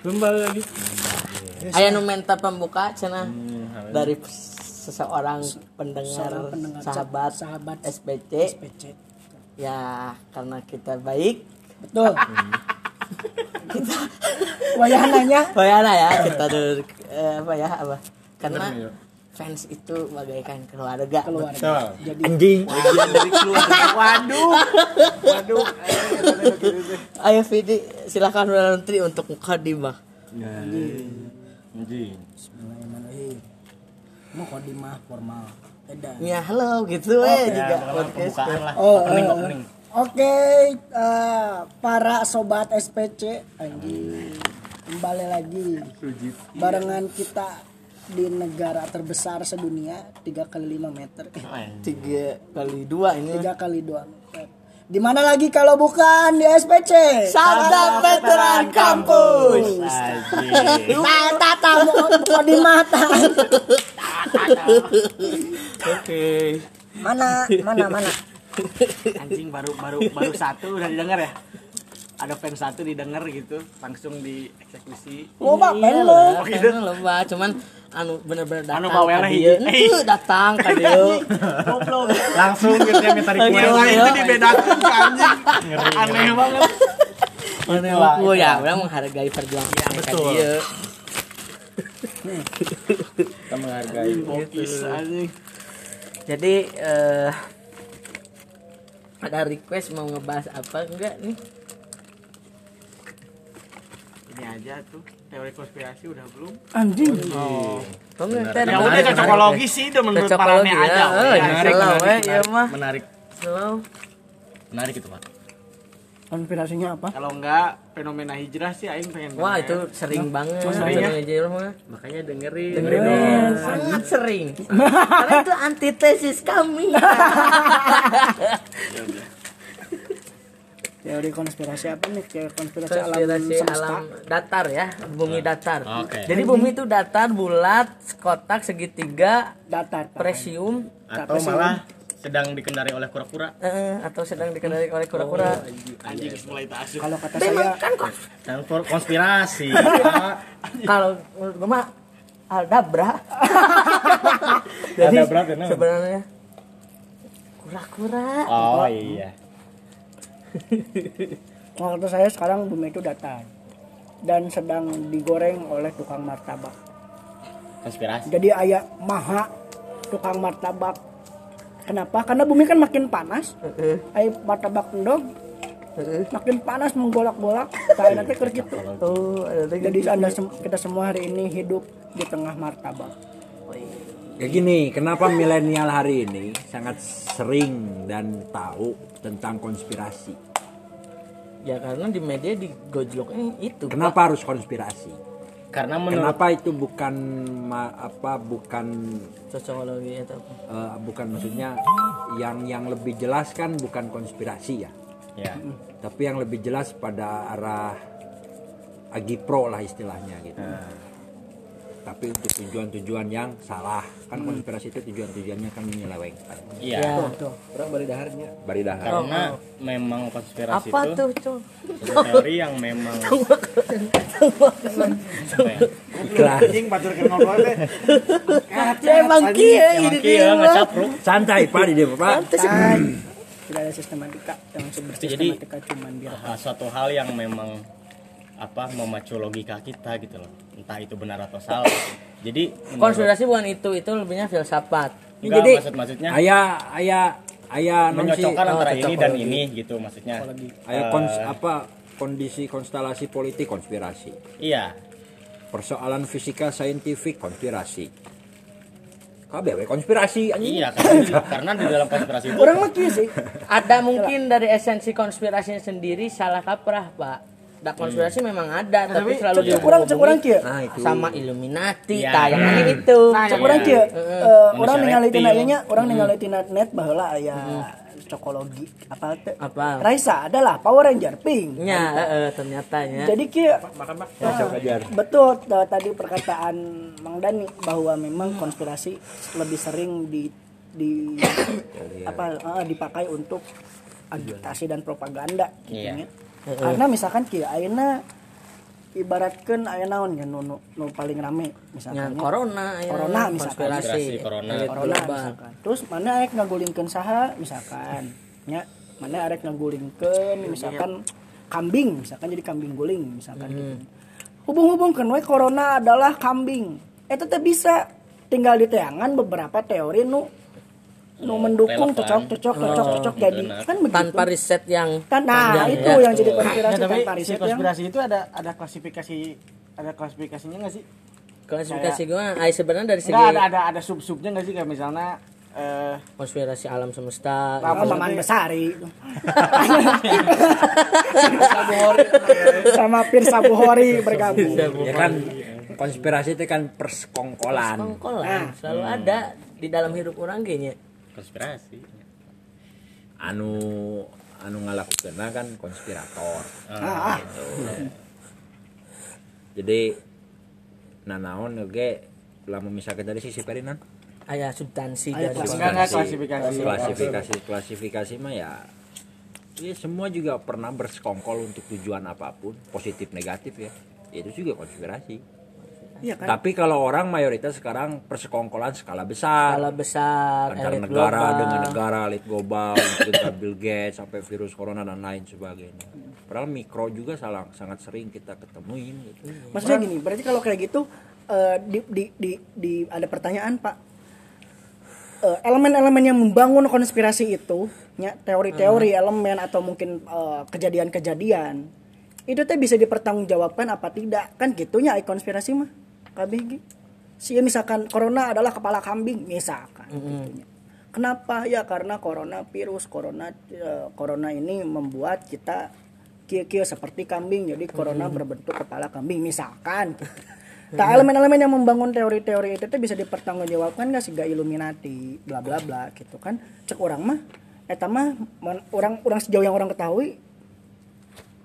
Kembali lagi. Aya nu minta pembuka cenah Hmm, dari seseorang pendengar, Seorang pendengar sahabat sahabat SPC. SPC. Ya, karena kita baik. Betul. Wayah nanya Oh ya, kita dulu eh, apa ya, apa? Karena Bener, ya. Fans itu bagaikan keluarga. keluar. Betul. Jadi Anjing. Bagian dari keluarga. Waduh. Waduh. Ayo Vidi, silakan Menteri untuk mukadimah. Anjing. Bismillahirrahmanirrahim. Mau kodimah formal. Beda. Ya, halo gitu eh Ya, juga pokoknya podcast. lah. Oh, Opening, eh, opening. Oke, eh, para sobat SPC, anjing kembali lagi barengan kita di negara terbesar sedunia 3 kali 5 meter, eh, Tiga kali dua ini. 3 kali 2 meter. Di mana lagi kalau bukan di SPC? Sahabat veteran kampus. Tata tamu kok di mata. Oke. Mana mana mana? Anjing baru baru baru satu udah didengar ya. Ada fans satu didengar gitu, langsung dieksekusi. Oh, Pak, Iya pen lo. lah, pen lo, Pak. cuman anu bener-bener datang Anu bawelnya ka dieu. hiji. Ente datang ka dieu. Goblok. Langsung gitu ya minta request. Gitu, ya. itu dibedakan anjing. Aneh banget. Lah, aku ya, orang menghargai perjuangan ka betul. Kita menghargai. Anjing. Jadi eh ada request mau ngebahas apa enggak nih? Ini aja tuh teori konspirasi udah belum? Anjing. Kamu nanti Ya ada udah cocokologi sih udah menurut Cocokologi parane ya. aja. Oh, Ya, menarik, slow, menarik, iya menarik. mah. Menarik. Slow. Menarik itu, Pak. Konspirasinya apa? Kalau enggak fenomena hijrah sih aing pengen Wah itu sering banget sering ya? Aja mah. Makanya dengerin. Dengerin sangat sering. Karena itu antitesis kami. Teori konspirasi apa nih? Teori konspirasi, alam Konspirasi semesta. alam datar ya, bumi datar. Oke. Jadi bumi itu datar, bulat, kotak, segitiga, datar. Presium, Atau malah sedang dikendari oleh kura-kura. eh, atau sedang dikendali oleh kura-kura. Anjing mulai tak asuh. Kalau kata Memang saya kan kok konspirasi. Pak. kalau menurut gue mah aldabra. Jadi Aldabra benar. sebenarnya kura-kura. Oh iya. kata saya sekarang bumi itu datar dan sedang digoreng oleh tukang martabak. Konspirasi. Jadi ayah maha tukang martabak. Kenapa? Karena bumi kan makin panas. Ayah martabak endog makin panas menggolak-golak. Kayak nanti kerja gitu. Oh. Jadi anda sem- kita semua hari ini hidup di tengah martabak. Ya gini, kenapa milenial hari ini sangat sering dan tahu tentang konspirasi? Ya karena di media digojloknya itu. Pak. Kenapa harus konspirasi? Karena menurut Kenapa itu bukan ma- apa bukan Cocokologi atau apa? eh, bukan maksudnya yang yang lebih jelas kan bukan konspirasi ya, ya. tapi yang lebih jelas pada arah agipro lah istilahnya gitu. Tapi untuk tujuan-tujuan yang salah kan konspirasi itu tujuan-tujuannya kan menyelewengkan. Iya. Ya. Orang bari daharnya. Bari dahar. Karena memang konspirasi Apa itu tuh, satu teori yang memang. Anjing batur ke ngobrol teh. Ya emang kia Emang ini dia. Santai Pak di dia Pak. Tidak ada sistematika yang Jadi- cuman biar suatu hal yang memang apa memacu logika kita gitu loh entah itu benar atau salah jadi Konspirasi bukan itu, itu lebihnya filsafat. Enggak, jadi maksud maksudnya Ayah ayah ayah menyocokkan oh, antara ini dan ini gitu maksudnya ayah kons apa kondisi konstelasi politik konspirasi. iya Persoalan fisika saintifik konspirasi. KBW konspirasi anjing. iya karena, karena di dalam konspirasi itu orang mah kieu sih. ada mungkin dari esensi konspirasinya sendiri salah kaprah, Pak. Da konspirasi memang ada, tapi selalu Cek orang cek orang dihubung-hubungi kieu. Nah, itu. sama Illuminati, Iya. tayangannya itu. Cek iya. orang kieu. Eh, orang ningali tina reptil. ieu nya, orang ningali tina net baheula aya cokologi apa teh? Apa? Raisa adalah Power Ranger pink. Ya, eh, eh, ternyata ya. Jadi kieu Ya, sok ajar. betul eh, tadi perkataan Mang Dani bahwa memang konspirasi lebih sering di di apa eh, dipakai untuk agitasi dan propaganda gitu Iya. Karena misalkan kieu ayeuna ibaratkan aya naon kan nu, nu, nu paling rame misalkan ya. corona ya, Corona misalkan. konspirasi corona. corona misalkan. Terus mana arek ngagulingkeun saha misalkan nya mana arek ngagulingkeun misalkan kambing misalkan jadi kambing guling misalkan gitu. Hubung-hubungkeun we corona adalah kambing. Eta teh bisa tinggal di teangan beberapa teori nu nu mendukung relevan. cocok cocok cocok cocok jadi. Benar. kan begitu. Tanpa riset yang Kan, nah panjang, itu ya. yang jadi konspirasi Ya, tapi tanpa si riset yang konspirasi itu ada ada klasifikasi ada klasifikasinya nggak sih? klasifikasi gua ay sebenarnya dari segi ada ada ada sub-subnya nggak sih? Kayak misalnya eh konspirasi alam semesta. Oh, Apa Maman maksudnya? Besari? Sama Pirsa Buhori bergabung. Ya kan konspirasi itu kan persekongkolan. Kongkolan selalu ada di dalam hidup orang kayaknya konspirasi anu anu ngalakukeun kan konspirator Ah, ah. gitu. jadi nanaon oge lamun misalkan dari sisi perinan ayah substansi Aya dari klasifikasi. klasifikasi. klasifikasi klasifikasi mah ya ya semua juga pernah bersekongkol untuk tujuan apa pun positif negatif ya itu juga konspirasi Iya kan? tapi kalau orang mayoritas sekarang persekongkolan skala besar skala besar antar elit negara global. dengan negara elit global mungkin Bill Gates sampai virus corona dan lain sebagainya padahal mikro juga salah, sangat sering kita ketemuin gitu. Maksudnya gini, berarti kalau kayak gitu eh, di, di, di, di- ada pertanyaan Pak. Eh, elemen-elemen yang membangun konspirasi itu, ya, teori-teori elemen atau mungkin eh, kejadian-kejadian, itu teh bisa dipertanggungjawabkan apa tidak? Kan gitunya ai konspirasi mah. KBG. Si misalkan corona adalah kepala kambing misalkan gitunya. Kenapa? Ya karena corona virus, corona eh, corona ini membuat kita kia-kia seperti kambing jadi corona berbentuk kepala kambing misalkan gitu. Nah, elemen-elemen yang membangun teori-teori itu tuh bisa dipertanggungjawabkan nggak sih gak Illuminati bla bla bla gitu kan cek orang mah eta mah orang orang sejauh yang orang ketahui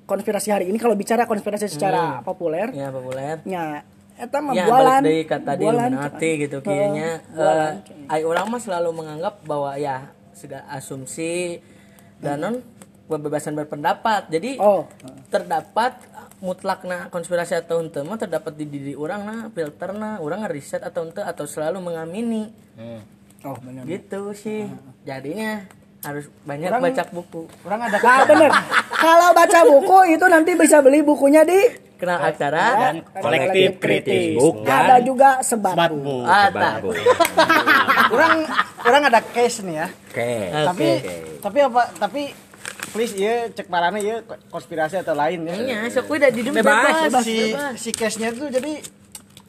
konspirasi hari ini kalau bicara konspirasi secara populer ya populer nya eta mah ya bualan. balik dari kata di bualan, Illuminati gitu kayaknya. Eh ay orang mah selalu menganggap bahwa ya segala asumsi dan non kebebasan berpendapat. Jadi oh. terdapat mutlakna konspirasi atau ente mah terdapat di diri orang nah filterna orang ngeriset atau ente atau selalu mengamini. Oh benar. Gitu sih. Jadinya harus banyak Orang- baca buku. orang ada Nah, bener. Kalau baca buku itu nanti bisa beli bukunya di kenal acara dan kolektif kritis book ada juga sebat bu. Sebatbu. Sebatbu. orang orang ada case nih ya. oke Tapi Oke. tapi apa tapi please ya cek parana ya konspirasi atau lain ya. Iya, sok udah di bebas, bebas, si bebas. si case-nya tuh jadi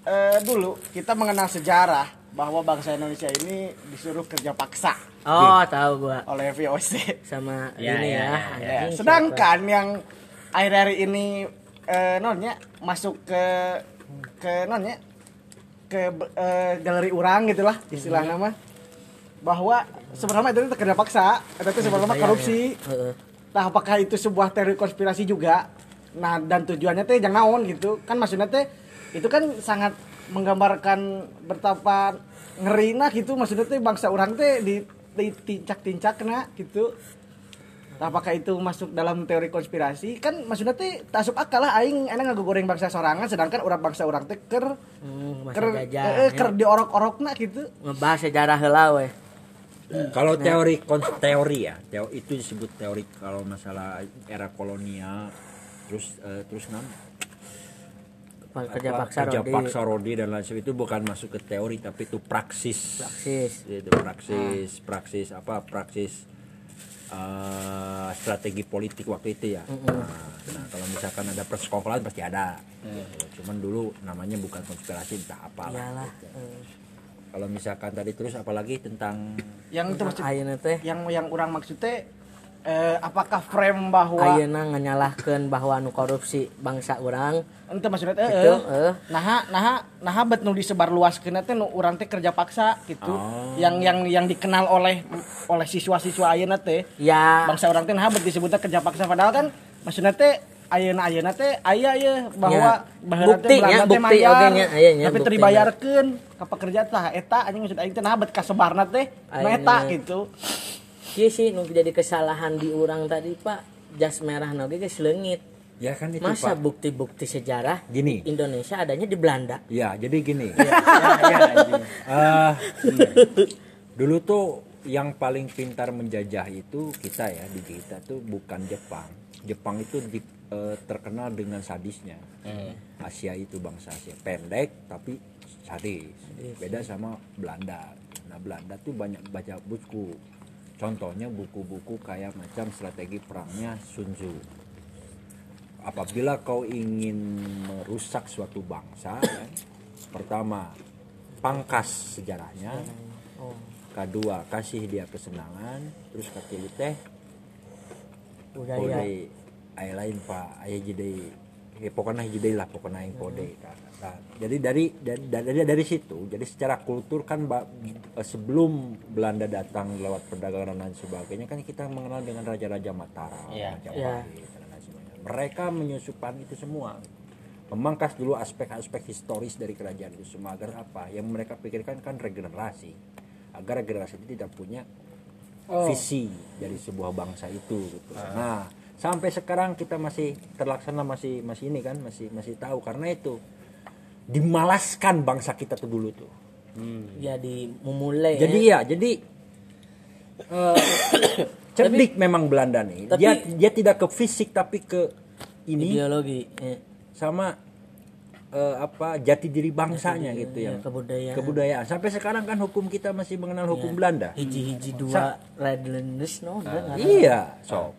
eh, dulu kita mengenal sejarah bahwa bangsa Indonesia ini disuruh kerja paksa Oh, tahu gua oleh VOC. sama Ya, ini ya, ya. ya, Ya, anjing, sedangkan yang akhir-akhir ini eh, nonnya masuk ke ke nonnya ke eh, galeri orang gitulah istilah nama bahwa sebenarnya itu kerja paksa itu sebenarnya korupsi. Nah, apakah itu sebuah teori konspirasi juga? Nah, dan tujuannya teh jangan naon gitu. Kan maksudnya teh itu kan sangat menggambarkan betapa ngeri nah gitu maksudnya teh bangsa orang teh di tincak-tincak nah gitu. Nah, apakah itu masuk dalam teori konspirasi? Kan maksudnya teh tak asup akal lah aing enak ngagoreng bangsa sorangan sedangkan orang bangsa orang teh ker Hmm, ker eh, eh, ker diorok-orokna gitu. Ngebahas sejarah heula we. Kalau teori kons- teori ya, teo- itu disebut teori kalau masalah era kolonial, terus eh, terus nam Kerja apa, paksa kerja Rodi. paksa rodi dan lain sebagainya itu bukan masuk ke teori tapi itu praksis. Praksis. Itu praksis, praksis apa praksis eh, strategi politik waktu itu ya. Nah, nah, kalau misalkan ada persekongkolan pasti ada. Gitu. Cuman dulu namanya bukan konspirasi entah apa lah. Iyalah. Kalau misalkan tadi terus apalagi tentang Yang teh yang yang orang maksud teh eh, apakah frame bahwa ayeuna nganyalahkeun bahwa anu korupsi bangsa urang Ente maksudnya Gitu, eh, eh. Nah, nah, nah bet nu disebar luas teh nu urang teh kerja paksa gitu. Yang yang yang dikenal oleh oleh siswa-siswa ayeuna teh. ya Bangsa orang teh nah bet disebutnya kerja paksa padahal kan maksudnya teh ayeuna ayeuna teh aya ye bahwa Ya. teh Bukti, teh bukti oge nya, aya nya, tapi dibayarkeun ka pekerja tah eta anjing maksud aing teh nah bet kasebarna teh nu Ayeuna. eta gitu. Iya sih nu jadi kesalahan di urang tadi Pak jas merah nage geus leungit Ya kan itu Masa bukti-bukti sejarah Gini. Indonesia adanya di Belanda. Ya, jadi gini. ya, ya, anjing. Eh, dulu tuh yang paling pintar menjajah itu kita ya di kita tuh bukan Jepang. Jepang itu di- eh, terkenal dengan sadisnya. Asia itu bangsa Asia pendek tapi sadis. Beda sama Belanda. Nah Belanda tuh banyak baca buku. Contohnya buku-buku kayak macam strategi perangnya Sun Tzu. Apabila kau ingin merusak suatu bangsa, kan, pertama pangkas sejarahnya, kedua kasih dia kesenangan, terus katilu teh ay lain pak. Ayah jadi ya pokoknya jadi lah pokoknya yang kode Nah, nah, jadi dari dari, dari dari situ jadi secara kultur kan ba- eh, sebelum Belanda datang lewat perdagangan dan sebagainya kan kita mengenal dengan raja-raja Mataram Iya. Iya. Majapahit dan lain sebagainya. mereka menyusupan itu semua memangkas dulu aspek-aspek historis dari kerajaan itu semua agar apa yang mereka pikirkan kan regenerasi agar regenerasi itu tidak punya visi dari sebuah bangsa itu gitu. Nah, sampai sekarang kita masih terlaksana masih masih ini kan masih masih tahu karena itu dimalaskan bangsa kita tuh dulu tuh. Jadi memulai. Jadi ya, jadi eh, cerdik memang Belanda nih. Tapi- dia dia tidak ke fisik tapi ke ini ideologi. Eh, sama eh, apa jati diri bangsanya Jati diri, gitu ya, kebudayaan. kebudayaan. Sampai sekarang kan hukum kita masih mengenal hukum Belanda. hiji-hiji dua Redlands no ada. Iya, so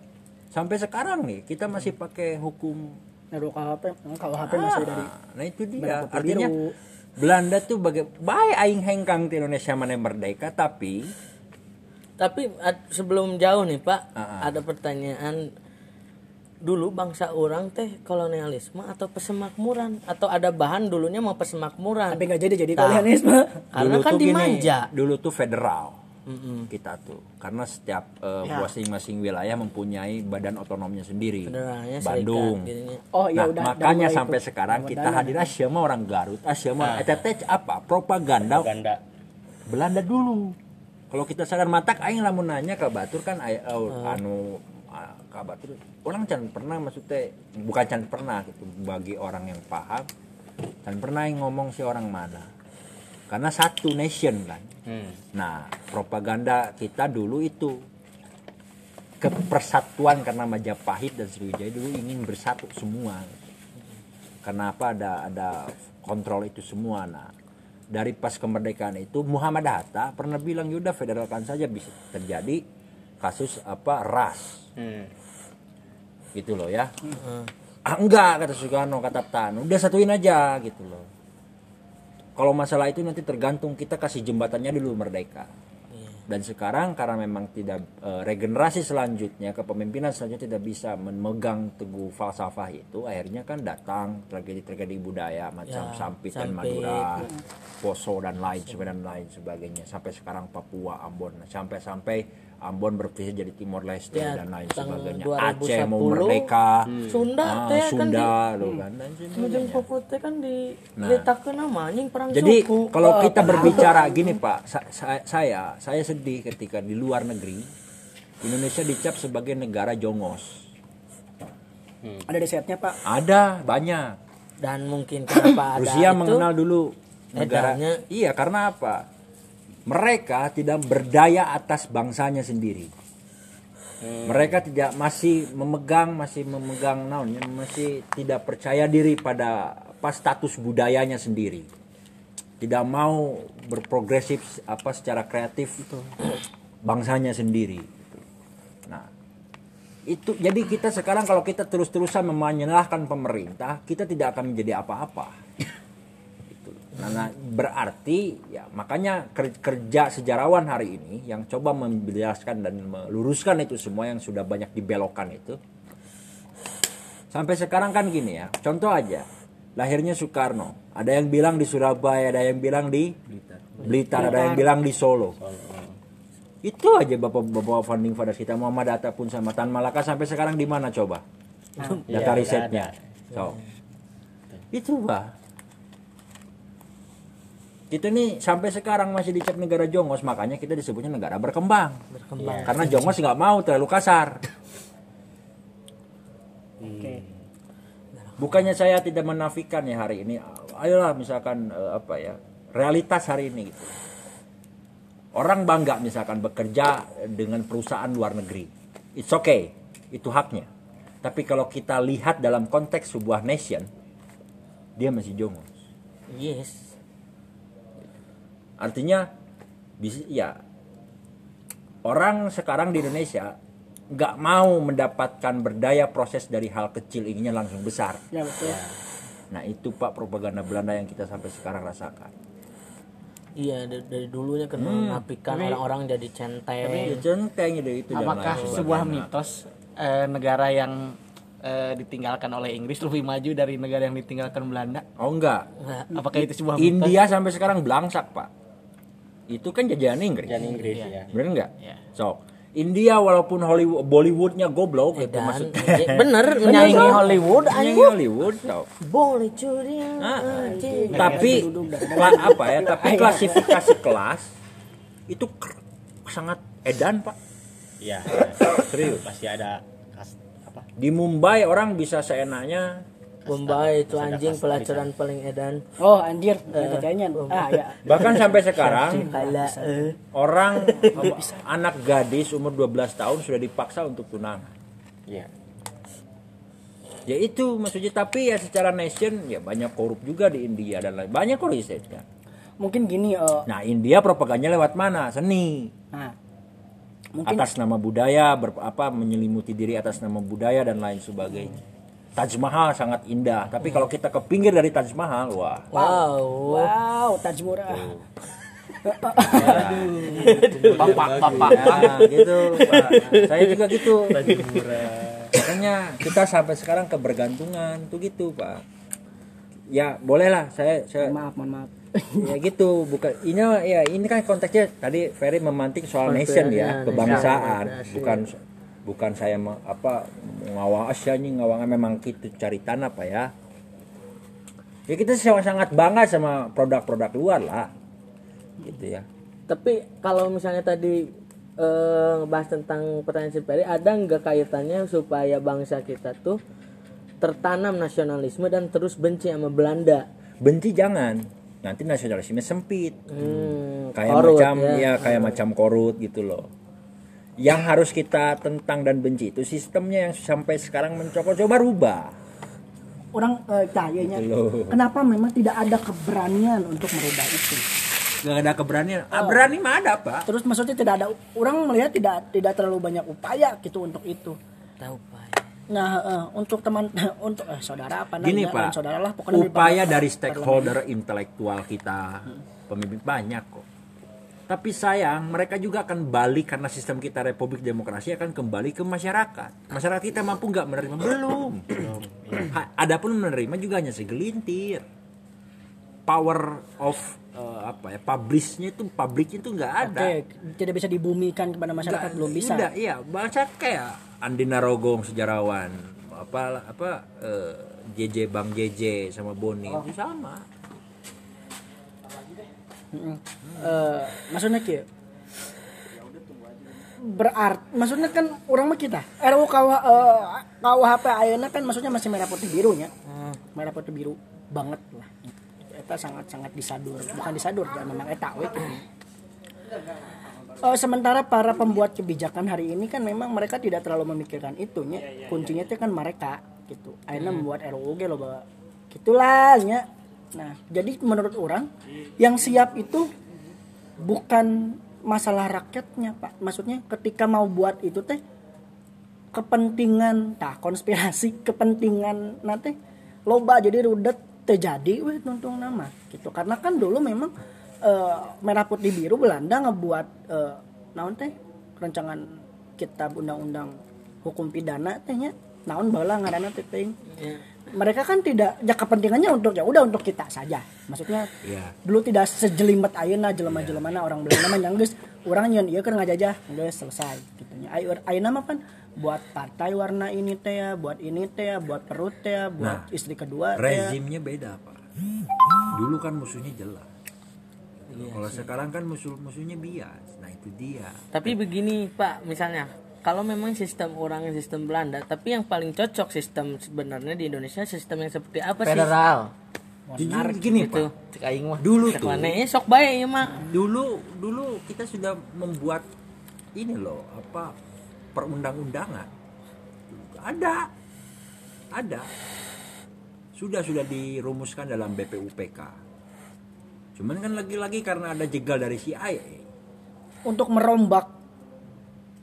sampai sekarang nih kita masih pakai hukum. Naruh KHP, KHP masih dari Ah, nah itu dia. Artinya biru. Belanda tuh bagai baik aing hengkang di Indonesia mana merdeka tapi Tapi ad- sebelum jauh nih Pak, Ah, ah. ada pertanyaan dulu bangsa orang teh kolonialisme atau pesemakmuran atau ada bahan dulunya mau pesemakmuran. tapi nggak jadi jadi Nah. kolonialisme. Karena kan tuh gini, dimanja. dulu tuh federal kita tuh karena setiap eh, Ya. masing-masing wilayah mempunyai badan otonomnya sendiri. Serikat, Bandung. jadinya. Oh iya nah, udah makanya sampai itu. sekarang Lewat kita hadir Asia mah orang Garut, Asia mah eta teh apa? Propaganda Ganda. Belanda dulu. Kalau kita sadar matak aing lamun nanya ke Batur kan ay- oh, anu ah, ke Batur orang can pernah maksudnya bukan can pernah gitu bagi orang yang paham can pernah yang ngomong si orang mana. Karena satu nation kan. Hmm. Nah, propaganda kita dulu itu kepersatuan karena Majapahit dan Sriwijaya dulu ingin bersatu semua. Kenapa ada ada kontrol itu semua? Nah, dari pas kemerdekaan itu Muhammad Hatta pernah bilang yaudah federalkan saja bisa terjadi kasus apa ras Hmm. gitu loh ya. Ah, enggak kata Soekarno kata Tan, udah satuin aja gitu loh. Kalau masalah itu nanti tergantung kita kasih jembatannya dulu merdeka. Dan sekarang karena memang tidak eh, regenerasi selanjutnya kepemimpinan selanjutnya tidak bisa memegang teguh falsafah itu, akhirnya kan datang tragedi-tragedi budaya macam Ya, Sampit dan. Madura, Poso dan lain sebagainya dan lain sebagainya sampai sekarang Papua, Ambon, sampai-sampai Ambon berpikir jadi Timor Leste Ya, dan lain sebagainya. 2010, Aceh mau merdeka, Sunda Ah, teh kan Sunda di loh kan dan sebagainya. Ujung Papua teh kan di Nah. nama anjing perang Jadi suku. kalau kita berbicara gini Pak, sa- sa- saya saya sedih ketika di luar negeri Indonesia dicap sebagai negara jongos. Ada risetnya Pak. Ada banyak. dan mungkin kenapa ada Rusia itu mengenal dulu negara. edarnya- Iya karena apa? Mereka tidak berdaya atas bangsanya sendiri. Mereka tidak masih memegang masih memegang naonnya masih tidak percaya diri pada apa status budayanya sendiri. Tidak mau berprogresif apa secara kreatif bangsanya sendiri. Nah, itu jadi kita sekarang kalau kita terus-terusan menyalahkan pemerintah, kita tidak akan menjadi apa-apa. Nah, nah, berarti ya makanya ker- kerja sejarawan hari ini yang coba menjelaskan dan meluruskan itu semua yang sudah banyak dibelokkan itu. Sampai sekarang kan gini ya, contoh aja. Lahirnya Soekarno, ada yang bilang di Surabaya, ada yang bilang di Blitar, ada yang bilang di Solo. Itu aja bapak-bapak founding fathers kita Muhammad Hatta pun sama Tan Malaka sampai sekarang di mana coba? Data Ya, risetnya. So, itu bah. Kita nih sampai sekarang masih dicap negara jongos, makanya kita disebutnya negara berkembang. berkembang Karena jongos nggak mau terlalu kasar. Oke. bukannya saya tidak menafikan ya hari ini ayolah misalkan eh, apa ya realitas hari ini gitu. orang bangga misalkan bekerja dengan perusahaan luar negeri it's okay itu haknya tapi kalau kita lihat dalam konteks sebuah nation dia masih jongos yes artinya bisa ya orang sekarang di Indonesia nggak mau mendapatkan berdaya proses dari hal kecil inginnya langsung besar Ya betul. Nah itu pak propaganda Belanda yang kita sampai sekarang rasakan. iya dari, dari dulunya kan menapikan orang-orang jadi centeng Ya centeng itu itu Apakah lain sebuah sebagainya. mitos eh, negara yang eh, ditinggalkan oleh Inggris lebih maju dari negara yang ditinggalkan Belanda? Oh enggak. Apakah itu sebuah mitos? India sampai sekarang belangsak pak. Itu kan jajahan Inggris. dan Inggris ya Bener enggak? Iya. So India walaupun Hollywood Bollywoodnya goblok gitu dan maksudnya. ya, bener menyaingi Hollywood Ini anjing Hollywood tau. boleh curi Ah, anjing. Tapi kla- apa ya? Tapi klasifikasi kelas itu sangat edan pak. iya serius pasti ada apa Di Mumbai orang bisa seenaknya Bombay itu anjing pelacuran paling edan Oh anjir, uh, kayaknya. Ah ya. bahkan sampai sekarang eh. orang anak gadis umur 12 tahun sudah dipaksa untuk tunangan. iya Ya itu maksudnya tapi ya secara nation ya banyak korup juga di India dan lain banyak kok risetnya. Mungkin gini eh, Nah India propagandanya lewat mana? Seni. nah. Mungkin Atas nama budaya ber, apa menyelimuti diri atas nama budaya dan lain sebagainya. Taj Mahal sangat indah, tapi kalau kita ke pinggir dari Taj Mahal, wah, wow wow, Taj Murah. Bapak, bapak. ya, gitu. Pak. Saya juga gitu. Makanya kita sampai sekarang kebergantungan tuh gitu, Pak. Ya bolehlah saya saya Maaf, mohon maaf. ya gitu bukan ini ya ini kan konteksnya tadi Ferry memantik soal nation ya kebangsaan nation. bukan bukan saya apa ngawang asyanya ngawang memang gitu cari tanah pak ya. Ya kita sangat sangat bangga sama produk-produk luar lah. Gitu ya. Tapi kalau misalnya tadi eh, ngebahas tentang pertanyaan si Peri ada nggak kaitannya supaya bangsa kita tuh tertanam nasionalisme dan terus benci sama Belanda? Benci jangan. Nanti nasionalisme sempit. Hmm, kayak korut macam ya. ya kayak macam korut gitu loh yang harus kita tentang dan benci itu sistemnya yang sampai sekarang mencoba coba rubah Orang eh, kayaknya Gitu loh. kenapa memang tidak ada keberanian untuk merubah itu? Gak ada keberanian. Ah, berani mah ada, Pak. Terus maksudnya tidak ada orang melihat tidak tidak terlalu banyak upaya gitu untuk itu. tahu pak Nah, eh, untuk teman untuk eh, saudara apa Gini, namanya? Pak. Saudara lah pokoknya Upaya dari stakeholder intelektual kita, pemimpin banyak kok. Tapi sayang, mereka juga akan balik karena sistem kita Republik Demokrasi akan kembali ke masyarakat. Masyarakat kita mampu nggak menerima? Belum. Ha- Adapun menerima juga hanya segelintir. Power of eh, apa ya? Publishnya itu, publiknya itu nggak ada. Oke, tidak bisa dibumikan kepada masyarakat belum bisa. Tidak, iya, bangsa kayak Andi Narogong sejarawan, apa apa eh, JJ Bang JJ sama Boni itu sama. Eh, maksudnya ki berarti maksudnya kan orang mah kita. RUU KW, eh, KUHP ayeuna kan maksudnya masih merah putih birunya merah putih biru banget lah. Eta sangat sangat disadur. Bukan disadur ya memang eta we. Eh, sementara para pembuat kebijakan hari ini kan memang mereka tidak terlalu memikirkan itunya kuncinya itu kan mereka gitu. Akhirnya membuat RUU ge loba gitulah nya nah jadi menurut orang yang siap itu bukan masalah rakyatnya pak. Maksudnya ketika mau buat itu teh kepentingan tak konspirasi kepentingan nanti loba jadi rudet terjadi weh tuntung nama gitu. Karena kan dulu memang eh, merah putih biru Belanda ngebuat eh, naon teh rancangan kitab undang-undang hukum pidana tehnya naon bala ngaranna teh. Mereka kan tidak ya kepentingannya untuk ya udah untuk kita saja maksudnya Iya. dulu tidak sejelimet ayeuna jelema-jelemana orang Belanda mah nyanggeus urang nyeun ieu keur ngajajah geus selesai gitu nya ayeuna mah kan buat partai warna ini teh ya buat ini teh ya buat perut teh ya buat Nah, istri kedua teh ya. Rezimnya beda, Pak. Dulu kan musuhnya jelas. Kalau sekarang kan musuh musuhnya bias. Nah, itu dia. tapi begini pak misalnya kalau memang sistem orang sistem Belanda tapi yang paling cocok sistem sebenarnya di Indonesia sistem yang seperti apa sih? Federal. Gini gitu. pak. Cek aing mah. dulu Cek tuh. Mana ya sok baik ya mak. Dulu dulu kita sudah membuat ini loh apa perundang-undangan. Ada. Ada. Sudah sudah dirumuskan dalam BPUPK cuman kan lagi-lagi karena ada jegal dari CIA Untuk merombak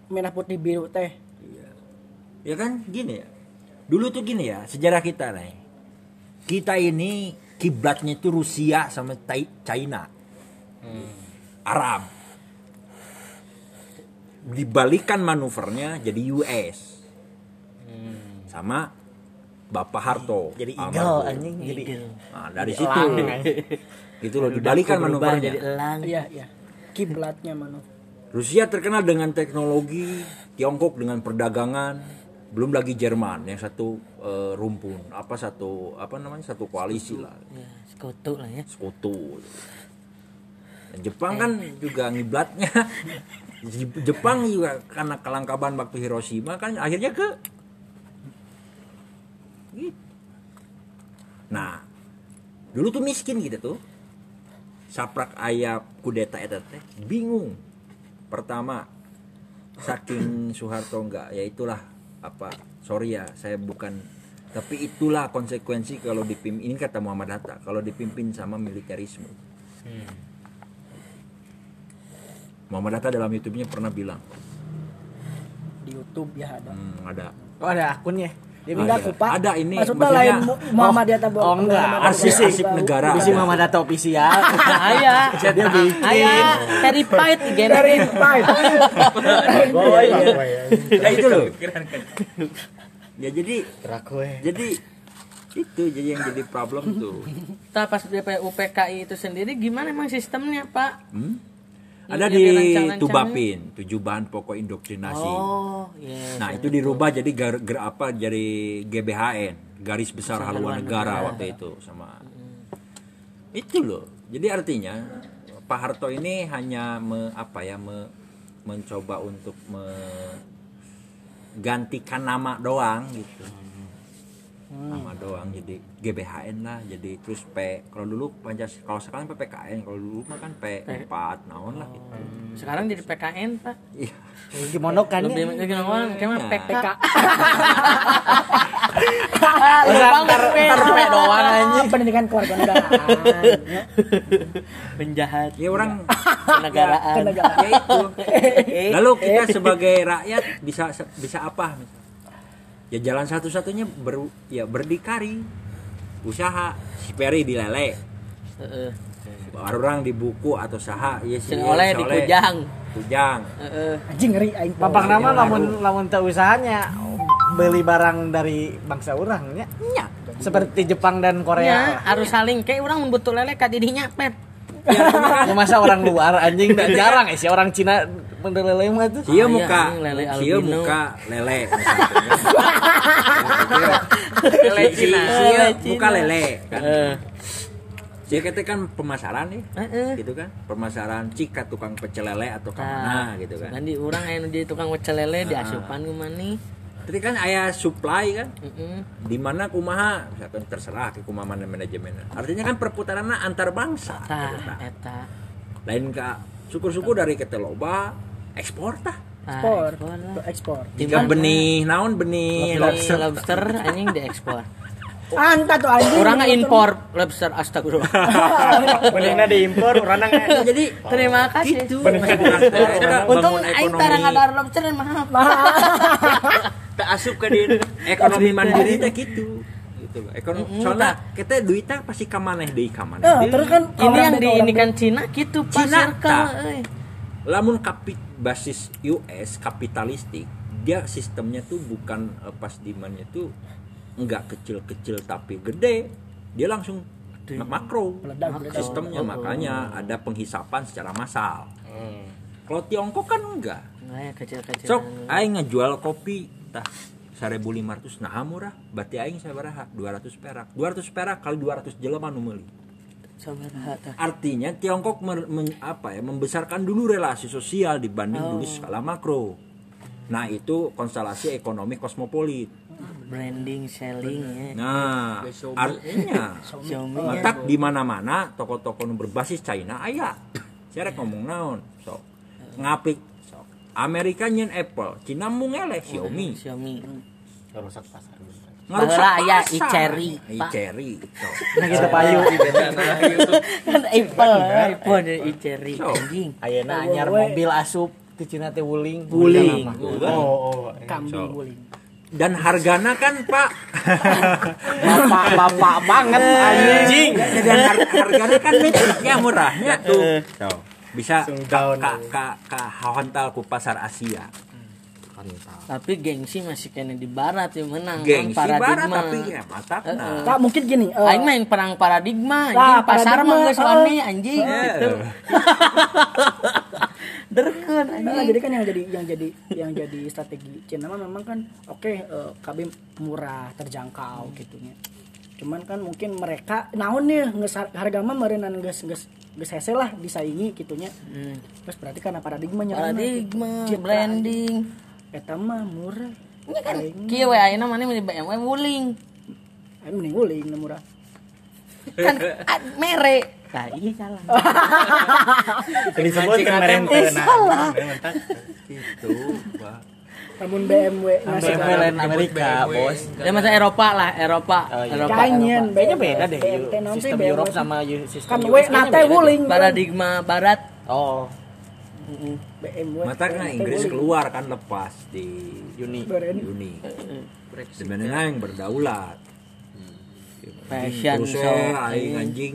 merah putih biru teh. Iya. ya kan gini ya. Dulu tuh gini ya sejarah kita nih. Kita ini kiblatnya itu Rusia sama China. Arab. Dibalikan manuvernya jadi US sama Bapak Harto. Jadi eagle anjing jadi nah, dari situ. gitu loh dibalikan manuvernya. jadi elang. Iya, iya. Kiblatnya mana? Rusia terkenal dengan teknologi, Tiongkok dengan perdagangan, belum lagi Jerman yang satu eh, rumpun, apa satu apa namanya satu koalisi lah, ya sekutu lah ya sekutu. Dan Jepang kan juga ngiblatnya. Jep- Jepang juga karena kelangkaban waktu Hiroshima kan akhirnya ke gitu. Nah, dulu tuh miskin gitu tuh. Saprak ayah kudeta eta teh bingung. Pertama, saking Soeharto enggak, ya itulah apa sorry ya saya bukan tapi itulah konsekuensi kalau dipimpin ini kata Muhammad Hatta kalau dipimpin sama militerisme Muhammad Hatta dalam YouTube-nya pernah bilang Di YouTube ya ada. hmm, ada Oh ada akunnya. Dia Enggak Ada. kupak. Ada ini, Maksudnya lain Mu- Muhammadiyah tabung. Oh, enggak. Arsip-arsip negara. Bisi Muhammad Hatta official. ayah Dia bikin. ayah terrified gitu Dari five. ya itu loh ya jadi Rakwe. jadi itu jadi yang jadi problem tuh Nah, pas BPUPKI itu sendiri gimana emang sistemnya pak Hmm? Ada Yang di? Tubapin tujuh bahan pokok indoktrinasi. Oh iya nah itu dirubah jadi gar, gar- apa jadi GBHN garis besar haluan negara waktu itu sama. Itu loh. Jadi artinya Pak Harto ini hanya me, apa ya me- mencoba untuk menggantikan nama doang gitu nama doang jadi GBHN lah jadi terus P kalau dulu Pancas kalau sekarang PPKN kalau dulu mah kan P4 naon lah gitu. Sekarang jadi PKN pak. Iya. Gimana kan lebih ya? lebih ngomong kayak Nah. PK Masa ntar ntar P. doang anjing. Pendidikan keluarga negaraan. penjahat. Ya orang kenegaraan. Ya itu. Lalu kita sebagai rakyat bisa bisa apa ya jalan satu-satunya ber, ya berdikari usaha si Peri dilele Heeh. orang di buku atau saha ya si oleh di kujang kujang Heeh. Anjing ngeri aing. Papak nama Yang lamun lamun teu usahanya beli barang dari bangsa orang ya. Seperti Jepang dan ya Korea. harus saling kayak orang membutuh lele ka didinya pet Ya, masa orang luar anjing dan jarang eh si orang Cina mendelele mah tuh. Sia Ah, muka, iya, lele muka lele lele Cina Sia muka lele kan. Kata kan pemasaran nih. Heeh. Gitu kan. Pemasaran cika tukang pecel lele atau ke mana gitu kan. Nanti orang yang jadi tukang pecel lele di asupan ke mana Tapi kan ayah supply kan. Heeh. Di mana kumaha misalkan terserah ke kumaha mana manajemen. Artinya kan perputaran antar bangsa. Eta. eta. Lain ka syukur-syukur dari kita loba ekspor tah. Ah, Ekspor. ekspor lah. Ekspor. Jika benih naon benih Lobster, lobster anjing diekspor. Anta tuh anjing. Orang nggak impor lobster astagfirullah. Benihna diimpor urang Ya, jadi Terima kasih. gitu Kita Untung aing ekonomi tarang ada lobster maaf. tak asup ke din ekonomi mandiri teh gitu gitu ekonomi soalnya kita duitnya pasti deui kamaneh Nah, deui. terus kan Ini orang yang beda di orang ini kan Cina gitu pas Cina, circle. euy. lamun kapit basis US kapitalistik dia sistemnya tuh bukan eh, pas demandnya tuh enggak kecil-kecil tapi gede. Dia langsung makro. Meledak, meledak. sistemnya makanya ada penghisapan secara massal. Kalau Tiongkok kan enggak. Nggak ya kecil-kecil. sok aing ngejual kopi tah 1500 nah murah. Berarti aing sabaraha 200 perak. 200 perak kali 200 jelema nu meuli. Artinya Tiongkok mer- men- apa ya membesarkan dulu relasi sosial dibanding dulu skala makro Nah itu konstelasi ekonomi kosmopolit. branding selling ya Nah artinya Xiaomi ya Matak di mana-mana toko-toko berbasis China aya. Saya rek ngomong naon. Sok. Ngapik sok. Amerika nyen Apple, Cina mung eleh Xiaomi. Xiaomi Rusak pasar. ICerry, Pak. iCerry. Sok. Nah gitu payu. kan Apple iPhone dan iCerry So. anjing Ayeuna anyar mobil asup di Cina teh wuling. Wuling. Oh, oh. kambing So. guling Dan hargana kan Pak. Bapak-bapak banget anjing. Dan har- hargana kan metriknya murahnya tuh. Bisa ka, ka, ka hontal ku pasar Asia. Tapi gengsi masih kena di barat ya menang Gengsi Bang, barat paradigma. tapi ya matakna. Kak mungkin gini eh, Aing main perang paradigma Lah, anjing pasar paradigma, mah geus eh. wani anjing Eh. gitu derkeun Nah, anjing jadi kan yang jadi yang jadi yang jadi strategi Cina mah memang kan oke eh, KB murah terjangkau gitunya. Cuman kan mungkin mereka naon nih harga mah meureunnan geus geus geus hese lah disaingi gitunya. Hmm. Terus berarti karena paradigmanya paradigma branding eta mah murah. ini kan? Kieu we ayeuna mana di BMW wuling. Aing mending uling nu murah. kan ah, mere. Nah iya salah. Kan merente eh salah. Itu, Pak. Namun BMW ngasih BMW lain Amerika, bos. ya masa Eropa lah Eropa. Eropa Kainyen, Kayaknya beda deh. Sistem. Europe sama sistem kan we nate wuling paradigma barat. Oh, BMW. Matakna nate Inggris keluar kan lepas di Uni. Beren. Juni. Sebenarnya yang berdaulat. Fashion Terus show. we aing anjing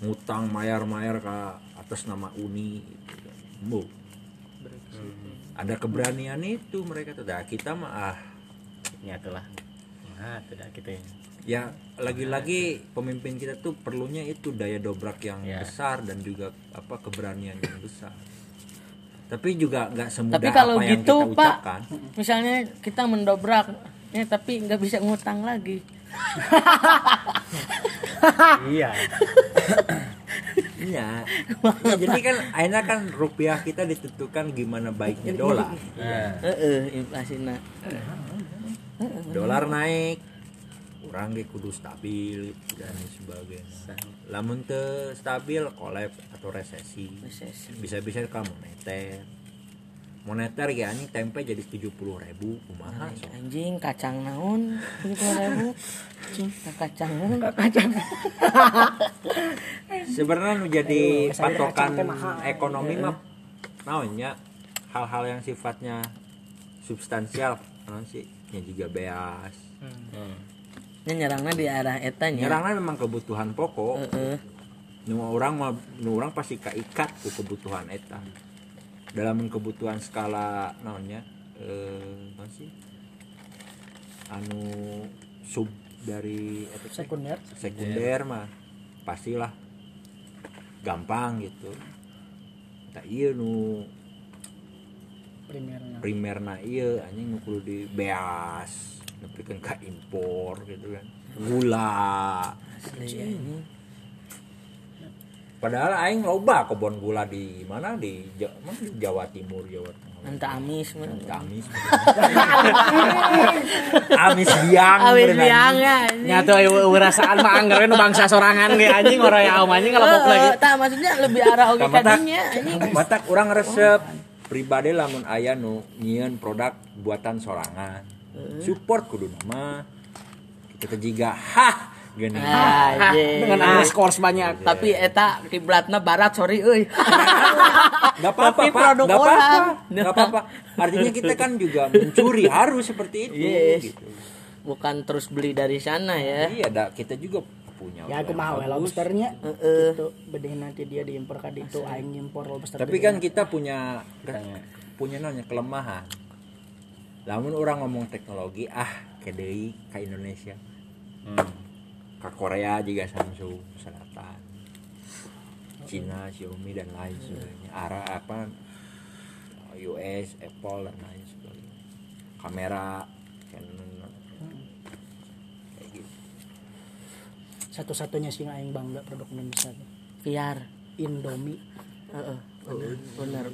ngutang mayar-mayar ke atas nama Uni. Bu. Ada keberanian itu mereka tuh. Kita mah ah Ya itulah. Nah, tidak gitu ya. ya lagi-lagi pemimpin kita tuh perlunya itu daya dobrak yang Ya. besar dan juga apa keberanian yang besar. Tapi juga nggak semudah tapi kalau apa yang gitu kita pak ucapkan. misalnya kita mendobrak ya tapi nggak bisa ngutang lagi Iya. Iya. Ya, jadi kan akhirnya kan rupiah kita ditentukan gimana baiknya dolar. Heeh, inflasina. Dolar naik, orang ge kudu stabil dan sebagainya. Lamun teu stabil kolab atau resesi. Bisa-bisa ka moneter. Moneter ya anjing tempe jadi 70 ribu kumaha so. Anjing kacang naon gitu ribu. Anjing kacang naon. Sebenarnya nu jadi patokan kacang ekonomi mah naonnya hal-hal yang sifatnya substansial naon sih nya juga beas. Nya nyerangna di arah eta nya. Nyerangna memang kebutuhan pokok. Heeh. nu orang mah nu orang pasti kaikat ku kebutuhan eta dalam kebutuhan skala naonnya eh apa sih anu sub dari eta teh, Sekunder. sekunder mah pastilah gampang gitu tak iya nu primernya primerna iya anjing nu kudu di beas nepikeun ka impor gitu kan gula Asli anjing. Padahal aing loba kebon gula di mana di, Ja- mana di Jawa Timur, Jawa Tengah. Anta amis mah. Amis. Amis biang. Amis beneran. biang ya. Nyatu urasaan mah anggar nu bangsa sorangan ge anjing orang yang aum anjing kalau lagi. Heeh, tah maksudnya lebih arah oge kadinya anjing. Matak orang resep pribadi lamun aya nu nyieun produk buatan sorangan. Support kudu nama. Kita jiga hah gini. Anjing. Dengan underscore banyak. Tapi eta kiblatna barat sorry euy. Gak apa-apa, Pak. produk Gak apa-apa. orang. Gak apa-apa. Artinya kita kan juga mencuri harus seperti itu. Yes. Gitu. Bukan terus beli dari sana ya. Iya, da, kita juga punya. ya aku mau bagus. lobsternya Heeh. itu bedih nanti dia diimpor ka ditu aing impor lobster Tapi kan kita punya punya nanya kelemahan. Lamun orang ngomong teknologi, ah kedei ke Indonesia. Ke Korea juga Samsung Selatan. Cina, Xiaomi dan lain sebagainya. Arah apa US, Apple dan lain sebagainya. Kamera Canon kayak gitu. satu-satunya sih aing bangga produk Indonesia VR. Indomie Heeh. Bener. Bener.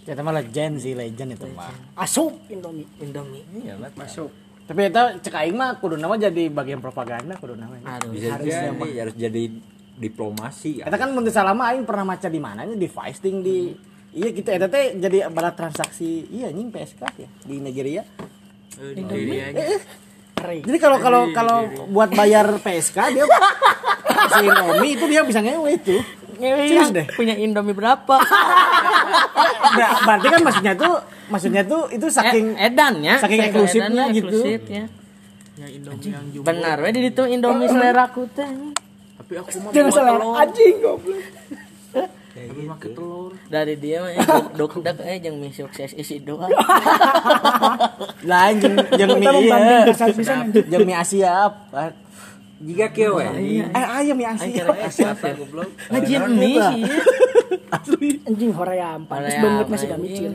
Kita mah legend sih, legend itu mah. asup Indomie Indomie Iya lah. Masuk. Tapi itu cek aing mah kudu nama jadi bagian propaganda kudu nama. aduh bisa jadi harus jadi diplomasi ya. Kita kan menteri salama aing pernah maca di mananya di Feisting di Iya gitu eta teh jadi barat transaksi iya anjing PSK ya di Nigeria. kering Jadi kalau kalau kalau buat bayar PSK dia si Indomie itu dia bisa ngewe itu. Serius deh. punya Indomie berapa Ber- berarti kan maksudnya tuh maksudnya tuh itu saking Eh, edan ya saking eksklusifnya gitu. ya Ya Indomie yang jumbo. benar we di itu Indomie selera ku teh Tapi aku mah jangan salah telur. anjing goblok Tapi pakai telur. dari dia mah dok dok eh jeung mie sukses isi doang Lain jeung jeung mie iya. anjing. Jeung mie Asia apa? Jika kieu we. Eh ayam mie Asia. Siapa goblok? ngajin mie sih ya. Asli. anjing hoream pantes Hoream, banget masih kami anjing. cil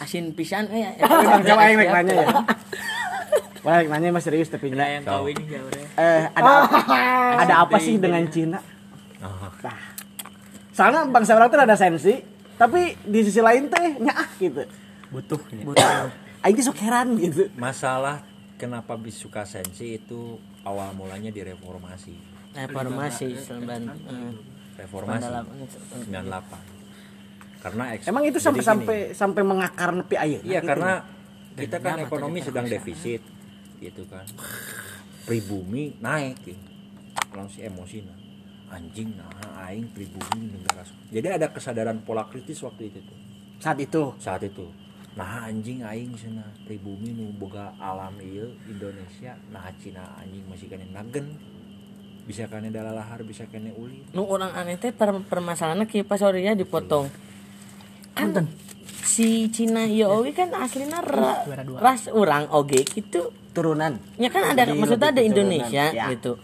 asin pisan eh Bang coba aing rek nanya ya. Wah, nanya mah serius tapi enggak. yang kawin jawabnya. Eh, ada ada apa sih dengan Cina? Nah. Soalnya bangsa orang tuh ada sensi, tapi di sisi lain teh nyaah gitu. Butuh. Aing tuh sok heran gitu. Masalah kenapa bisa suka sensi itu awal mulanya di reformasi. reformasi sembilan eh, Reformasi 98. Karena eks- Emang itu sampai sampai sampai mengakar nepi ayeuna Iya gitu. karena kita kan ekonomi sedang defisit gitu kan. Pribumi naik gitu. Langsung emosi nah. Anjing nah aing pribumi negara. Jadi ada kesadaran pola kritis waktu itu tuh. saat itu. Saat itu. Nah anjing aing sana pribumi nu boga alam ieu Indonesia. Nah Cina anjing masih kena nagen. Bisa kena dalalahar bisa kena uli. Nu orang aneh teh per permasalahannya kieu pas sorry ya dipotong. Kan si Cina ieu oge kan aslina ra, ras orang oge gitu Turunan. ya kan ada Jadi maksudnya ada. Indonesia Ya. gitu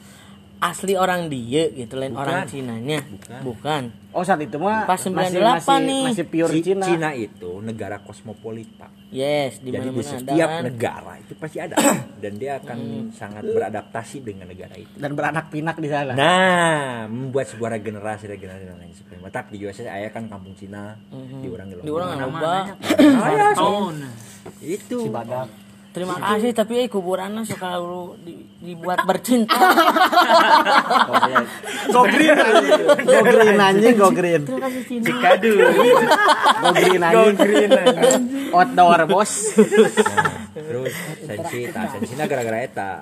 asli orang dia gitu lain Bukan. orang Cinanya. Bukan, Oh saat itu mah Pas masih 98 masih, nih. masih pure Ci- Cina. Cina itu negara kosmopolit pak. Yes di jadi mana di mana ada setiap kan? negara itu pasti ada. Dan dia akan sangat beradaptasi dengan negara itu. Dan beranak pinak di sana. nah membuat sebuah regenerasi regenerasi dan lain sebagainya. Tapi di USA saya kan kampung Cina. Di orang di orang nggak loba Tahun. itu terima kasih tapi eh kuburannya suka lu di- dibuat bercinta Go green anjing. Go green anjing, go green. terima kasih Cina Cikadu. Go green anjing. Go green Outdoor bos. terus sensi nah sensinya gara-gara eta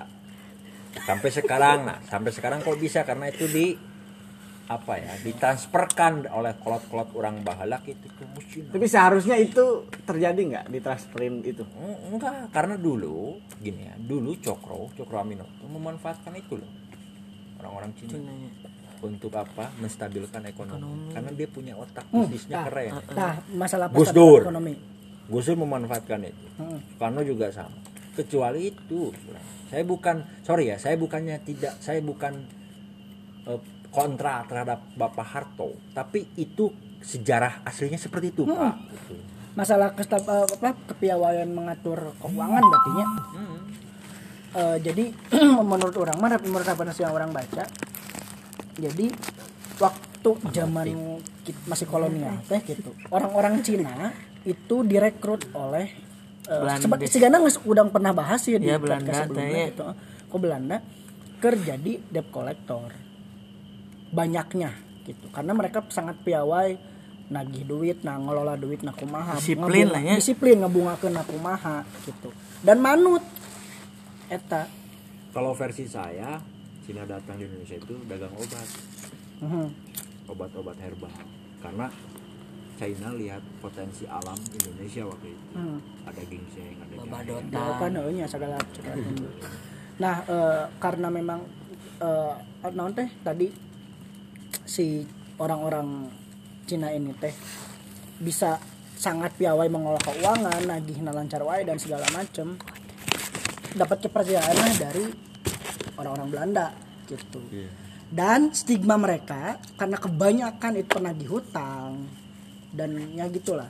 sampai sekarang nah sampai sekarang kok bisa karena itu di apa ya ditransferkan oleh kolot-kolot orang bahalak itu ke Cina Tapi seharusnya itu terjadi nggak di transferin itu? Mm, enggak karena dulu gini ya dulu Cokro Cokro Aminoto memanfaatkan itu loh orang-orang Cina. Untuk apa? Menstabilkan ekonomi, karena dia punya otak bisnisnya keren. nah masalah Gus pasar Dur. ekonomi. Gus Dur memanfaatkan itu. Soekarno juga sama. Kecuali itu. Saya bukan sorry ya saya bukannya tidak saya bukan eh, kontra terhadap Bapak Harto tapi itu sejarah aslinya seperti itu Pak. Gitu. masalah kesta- eh, apa kepiawaian mengatur keuangan berartinya Eh, jadi menurut orang menurut apa yang orang baca jadi waktu zaman masih kolonial teh gitu orang-orang Cina itu direkrut oleh eh, Belanda. geus udang pernah bahas ya di Iya, Belanda sebelumnya gitu. Ke Belanda ker jadi debt collector banyaknya gitu karena mereka sangat piawai nagih duit nah ngelola duit nah kumaha Disiplin lah ya. disiplin ngebungakeun nah kumaha gitu dan manut eta kalau versi saya Cina datang di Indonesia itu dagang obat Mhm. obat-obat herbal karena China lihat potensi alam Indonesia waktu itu Hmm. ada ginseng ada. Babadota Jawaban eunya segala segala dulu. Nah, eh, karena memang eh naon teh tadi si orang-orang Cina ini teh bisa sangat piawai mengolah keuangan, nagih lancar wae dan segala macem. Dapat kepercayaan lah dari orang-orang Belanda gitu. Dan stigma mereka karena kebanyakan itu penagih hutang dan ya gitulah.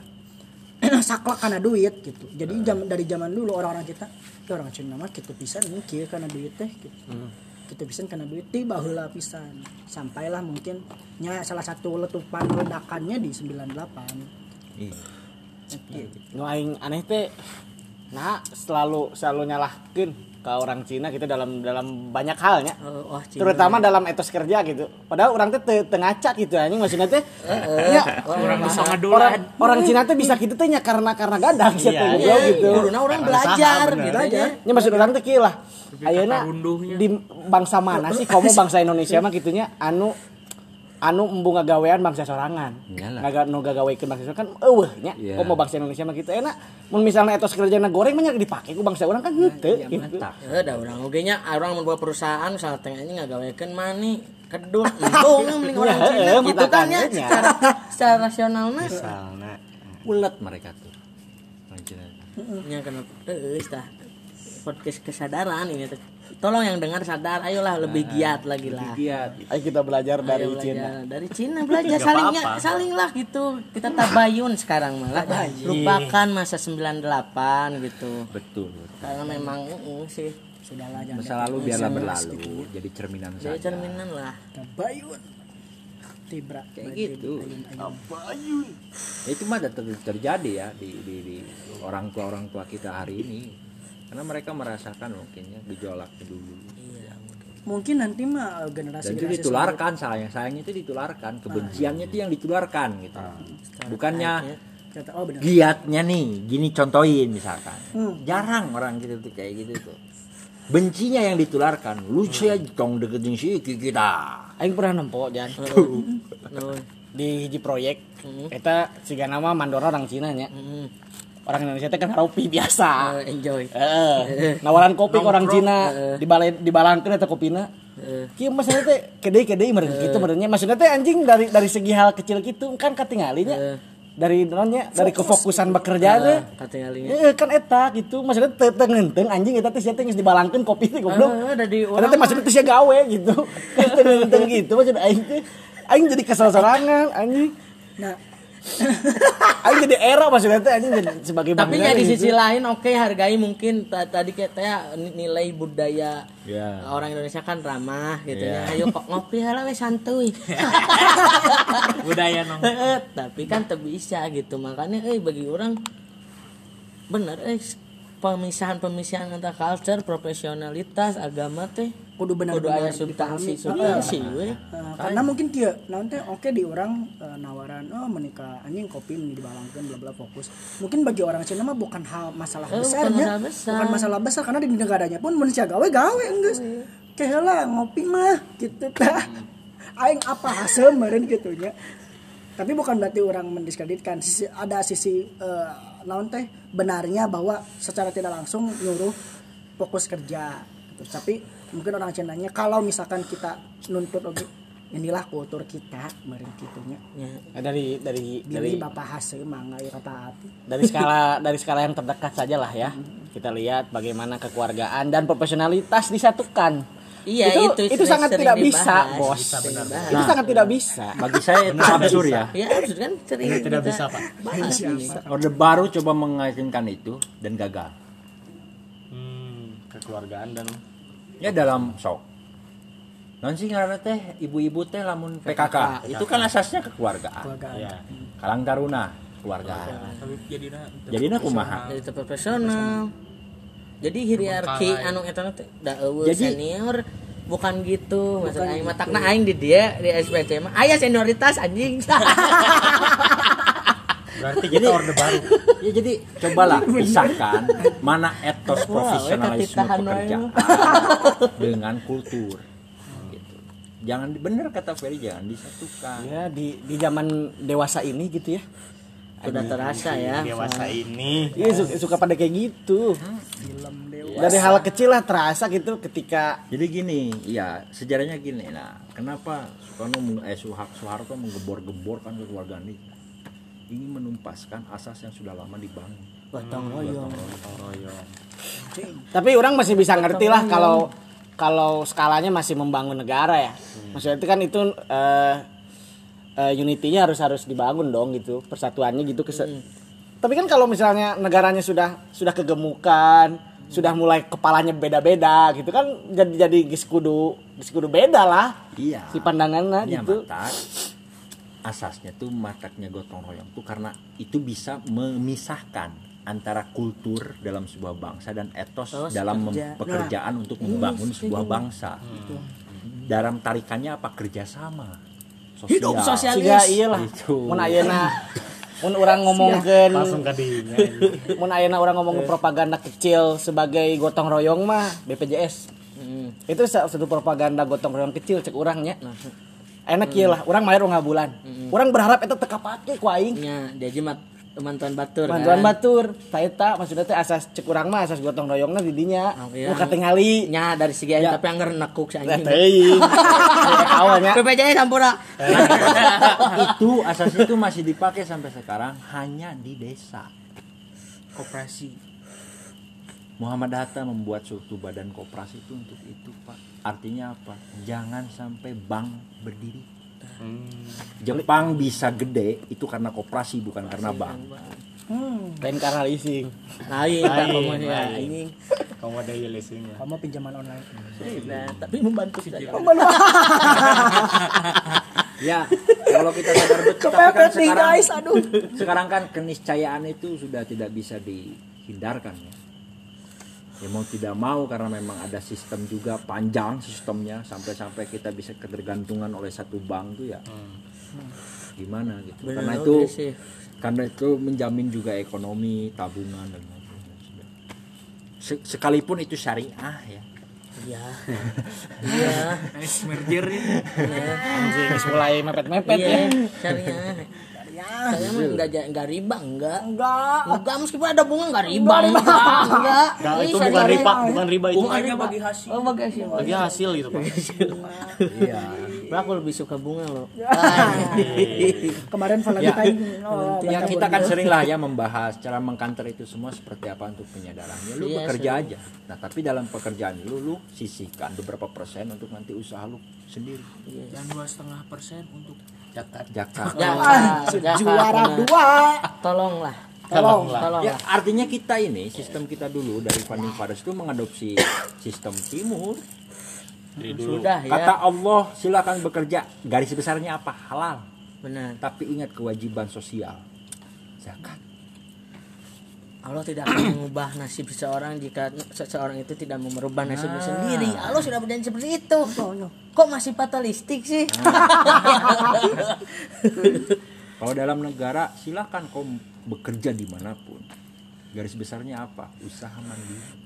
Saklek karena duit gitu. Jadi jam dari zaman dulu orang-orang kita ya orang Cina mah gitu pisan mikir karena duit teh gitu gitu pisan karena duit tiba heula pisan. Sampailah mungkin nya salah satu letupan ledakannya di 98 Iya. nu aing aneh teh nah selalu selalu nyalahkeun ke orang Cina gitu dalam dalam banyak halnya. Oh, wah, Cina. terutama dalam etos kerja gitu. Padahal orang teh teu teu ngaca gitu anjing maksudnya teh. Ya, Orang bisa orang orang Cina teh bisa gitu teh nya karena karena gadang sih teh Iya, goblok gitu. Kuduna orang belajar gitu ya. Ya maksud orang teh kieu lah. Ayeuna di bangsa mana sih kamu bangsa Indonesia mah gitunya anu anu embu ngagawean bangsa sorangan. Ngaga nu gagawekeun bangsa sorangan kan eueuh nya. Iya. Komo bangsa Indonesia mah gitu enak. Mun misalnya etos kerjana goreng mah dipake ku bangsa orang kan henteu gitu. Eh, da urang oge nya orang mun perusahaan misalnya teh anjing ngagawekeun mani kedun embung mending orang Ya, Cina gitu kan ya secara secara rasionalna misalnya Ulet mereka tuh. Orang Cina. nya kenapa eh tah podcast kesadaran ini teh tolong yang dengar sadar ayolah lebih giat lagi lah. Giat. Ayo kita belajar dari Ayo Cina. belajar dari Cina belajar. Salingnya salinglah gitu. Kita tabayun sekarang malah. Lupakan masa 98 gitu. Betul. karena memang uh, sih. Sudahlah jangan Masa lalu biarlah berlalu. Jadi cerminan jadi saja. cerminan lah. Tabayun. Tibra. Kayak gitu. Ya, itu mah ter- terjadi ya di, di, di orang tua orang tua kita hari ini karena mereka merasakan mungkin ya gejolak dulu Mungkin nanti mah generasi dan itu ditularkan sayang. Sayangnya itu ditularkan. Kebenciannya itu yang ditularkan gitu. Bukannya Kata, oh benar. giatnya nih gini contohin misalkan. Jarang orang gitu tuh kayak gitu tuh. Bencinya yang ditularkan. Lu sih tong deketin si kita. Aing pernah nempo jan. Di hiji proyek eta siga nama mandora orang Cina nya. Hmm. Orang Indonesia teh kan harupi biasa. Eh, enjoy Heeh. Nawaran kopi ke orang Cina dibalik dibalangkeun eta kopina. Kieu maksudnya teh kedei-kedei meureun kitu meureunnya. Maksudnya teh anjing dari dari segi hal kecil gitu kan katinggalinya. Dari nonnya dari kefokusan bekerja teh. Eh, kan eta gitu maksudnya teu teu ngenteng anjing eta teh sia teh geus dibalangkeun kopi teh goblok. Eh, dari Eta orang teh maksudnya teh sia gawe gitu. Kan ngenteng gitu maksud aing teh aing jadi kesel sorangan anjing. Nah, Aing jadi era maksudnya teh anjing jadi sebagai tapi ya di gitu. sisi lain oke hargai mungkin ta- tadi kita nilai budaya Ya. orang Indonesia kan ramah gitu ya. ayo kok ngopi halah we santuy. Budaya nong. Tapi kan tak bisa gitu. Makanya eh bagi orang bener eh pemisahan pemisahan antara culture profesionalitas agama teh kudu kudu benar-benar aya substansi dipahami. substansi we Eh, karena mungkin kia nanti oke di orang eh, nawaran oh menikah anjing kopi dibalangkan bla bla fokus. Mungkin bagi orang Cina mah bukan hal masalah Eh, besar bukan ya. masalah besar. bukan masalah besar karena di negaranya pun manusia gawe gawe enggak kayak lah ngopi mah gitu tah. Aing apa hasil meren gitu ya tapi bukan berarti orang mendiskreditkan. Sisi ada sisi eh, naon teh benarnya bahwa secara tidak langsung nyuruh fokus kerja gitu. tapi mungkin orang Cina-nya kalau misalkan kita nuntut oke inilah kultur kita meren gitunya Nah, dari dari Billy dari bapak hasil mangga ya kata hati. dari skala dari skala yang terdekat saja lah ya kita lihat bagaimana kekeluargaan dan profesionalitas disatukan. Iya itu itu itu, sangat tidak dibahas. bisa bos Sering dibahas. itu sangat tidak bisa. Bagi saya itu absurd ya ya absurd kan sering tidak kita bisa, Pak. bahas. Ini. orde baru coba mengaitkan itu dan gagal. Hmm, kekeluargaan dan ya dalam sok. Non sih ngaranna teh? Ibu-ibu teh lamun PKK itu kan asasnya kekeluargaan ya kalang taruna keluargaan tapi jadi jadinya kumaha? jadi profesional. Jadi hierarki anu eta teh da eueuh senior bukan gitu. Maksud aing mah takna aing di dia di SPC mah aya senioritas anjing berarti kita orde baru ya jadi cobalah pisahkan mana etos profesionalisme ketitahan wae. pekerjaan dengan kultur gitu. jangan bener kata Ferry jangan disatukan ya di di zaman dewasa ini gitu ya sudah terasa ya dewasa ini Iya suka, suka pada kayak gitu. Dari hal kecil lah terasa gitu ketika Jadi gini, ya sejarahnya gini. Nah, kenapa Soekarno eh Soeha- Soeharto menggebor-gebor kan kekeluargaan ini? Ingin menumpaskan asas yang sudah lama dibangun. gotong royong tapi orang masih bisa ngerti lah kalau kalau skalanya masih membangun negara ya. Maksudnya itu kan itu eh eh, unity-nya harus harus dibangun dong gitu, persatuannya gitu kese- Tapi kan kalau misalnya negaranya sudah sudah kegemukan, sudah mulai kepalanya beda-beda gitu kan jadi jadi geus kudu geus kudu beda lah Iya. si pandangannya Ini gitu. mata. Asasnya tuh mataknya gotong royong tuh karena itu bisa memisahkan antara kultur dalam sebuah bangsa dan etos Oh, dalam sekerja. pekerjaan untuk membangun sebuah bangsa. Dalam tarikannya apa kerjasama sosial. Hidup sosial. Siga iyalah. Gitu. Mun ayeuna mun orang ngomongkeun dinya mun ayeuna orang ngomong propaganda kecil sebagai gotong royong mah BPJS. Hmm. Itu sa- satu propaganda gotong royong kecil cek urangnya. Enak ieu lah, urang mayar rong bulan. Urang berharap eta teu kapake ku aing. nya dia jimat teman-teman batur Bantuan kan? batur, taeta maksudnya teh asas cek urang mah asas gotong royongna di dinya. Oh, iya. Katingali. nya dari segi aing tapi anger nekuk si anjing teuing. Awalnya BPJS Sampura itu asas itu masih dipakai sampai sekarang hanya di desa. Koperasi. Muhammad Hatta membuat suatu badan koperasi itu untuk itu pak. Artinya apa? Jangan sampai bank berdiri. Jepang bisa gede itu karena koperasi bukan karena bank. lain karena leasing. lain. Anjing kamu ada ya leasingnya Kamu pinjaman online. Nah, tapi membantu saja Ya kalau kita sadar betul tapi kan sekarang, guys, aduh. sekarang kan keniscayaan itu sudah tidak bisa dihindarkan ya. Ya mau tidak mau karena memang ada sistem juga panjang sistemnya sampai-sampai kita bisa ketergantungan oleh satu bank tuh ya. Gimana gitu. Benar, karena itu sih. karena itu menjamin juga ekonomi, tabungan dan lain-lain. Se- Sekalipun itu syariah ya. iya iya Nice merger ini. Anjing geus mulai mepet-mepet iya ya. syariah saya mah enggak enggak riba enggak Enggak. enggak meskipun ada bunga enggak riba enggak enggak Ini itu bukan riba, bukan riba itu. Bunganya bagi hasil. oh bagi hasil Bagi hasil gitu, Pak. Iya. Nah, aku lebih suka bunga loh Kemarin Valentine. Oh, Ya kita kan sering lah ya membahas cara mengkanter itu semua seperti apa untuk penyadaran. Ya lu Iya, bekerja aja. Nah tapi dalam pekerjaan lu lu sisihkan beberapa persen untuk nanti usaha lu sendiri. Dan dua setengah persen untuk Jakarta. ya, Ah, ya, juara benar. dua. tolonglah Tolong. tolong Ya artinya kita ini sistem kita dulu dari Founding Fathers itu mengadopsi sistem timur. Dari dulu. sudah ya Kata Allah silakan bekerja. Garis besarnya apa? Halal. benar Tapi ingat kewajiban sosial. Zakat. Allah tidak akan mengubah nasib seseorang jika seseorang itu tidak mau merubah nasibnya sendiri. Allah sudah berjanji seperti itu. Kok masih fatalistik sih? Kalau dalam negara silakan kau bekerja di mana pun. Garis besarnya apa? Usaha mandiri.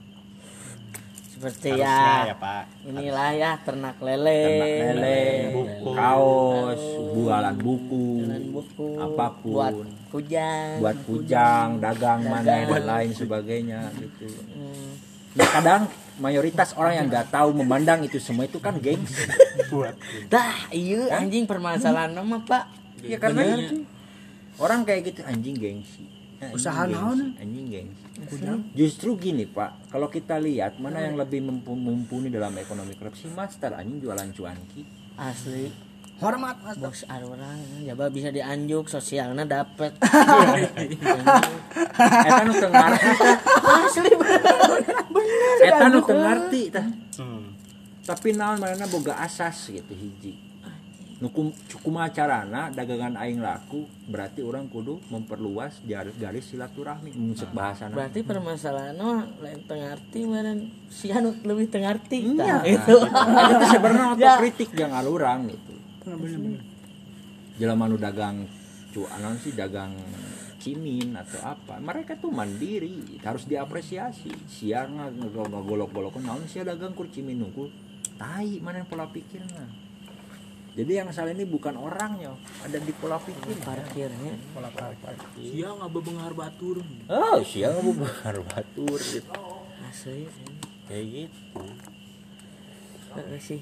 Seperti Harusnya ya, ya, Pak. inilah ya ternak lele, Ternak lele, buku. kaos, bualan buku, jualan buku, apa pun. buat kujang, buat kujang, dagang, manen dan lain sebagainya gitu. Nah kadang mayoritas orang yang nggak tahu memandang itu semua itu kan gengsi. Buat. Dah, iya anjing permasalahan nama pak. Ya karena orang kayak gitu anjing gengsi. Anjing Usaha naon? Anjing gengsi. Justru gini pak, kalau kita lihat mana yang lebih mumpuni dalam ekonomi korupsi, master anjing jualan cuanki. Asli, Hormat Mas. bos orang, coba bisa dianjuk sosialnya dapet. Eta nu teu ngarti. Asli bener. Eta nu teu ngarti tah. Hmm. Tapi naon manehna boga asas gitu hiji. Nukum cukuma carana dagangan aing laku berarti orang kudu memperluas jar- garis silaturahmi musik bahasa Berarti permasalahan mah lain tengarti meren si anu lebih tengarti. Iya. Tah, itu. itu sebenarnya Ya. otokritik yang alurang gitu. Jelema nu dagang cu anon sih dagang cimin atau apa mereka tuh mandiri harus diapresiasi siang ngagolok-golok naon sih dagang kur cimin nunggu tai mana yang pola pikirnya jadi yang salah ini bukan orangnya ada di pola pikir. Parkirnya Dia nggak bebengar batur. oh siang bukan batur. Gitu asli. kayak gitu. Heeh sih.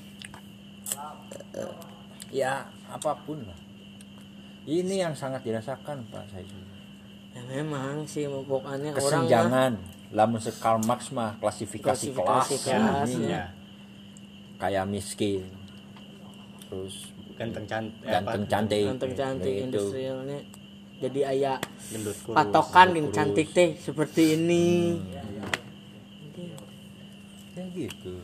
ya apa pun lah. Ini yang sangat dirasakan pak saya Ya memang sih pokoknya kesenjangan. Lamun se Karl Marx mah klasifikasi, kelas, Klasifikasi kelas, Ini ya. kayak miskin terus Ganteng cantik. ganteng cantik ganteng cantik Gitu. industrialnya jadi ayah Gendut kurus. patokan yang cantik teh seperti ini kayak gitu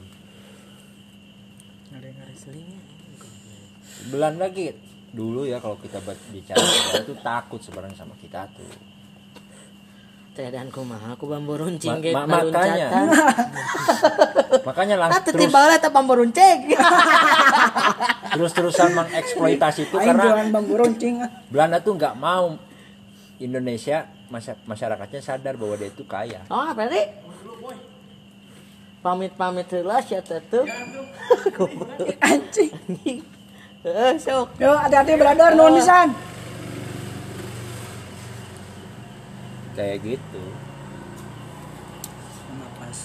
Aslinya. Belanda lagi dulu ya kalau kita bicara itu takut sebenarnya sama kita tuh Teh dan kumaha aku bambu runcing Ma- ge ma- makanya. makanya Ah langsung terus tiba lah teh bambu runcing. terus terusan mengeksploitasi itu karena jualan bambu runcing. Belanda tuh nggak mau Indonesia masya- masyarakatnya sadar bahwa dia itu kaya Oh, apa nih? Pamit-pamit heula sia teh tuh. Anjing. Heeh, sok. Yo hati-hati brother nuhun pisan. Kayak gitu. Sama pas.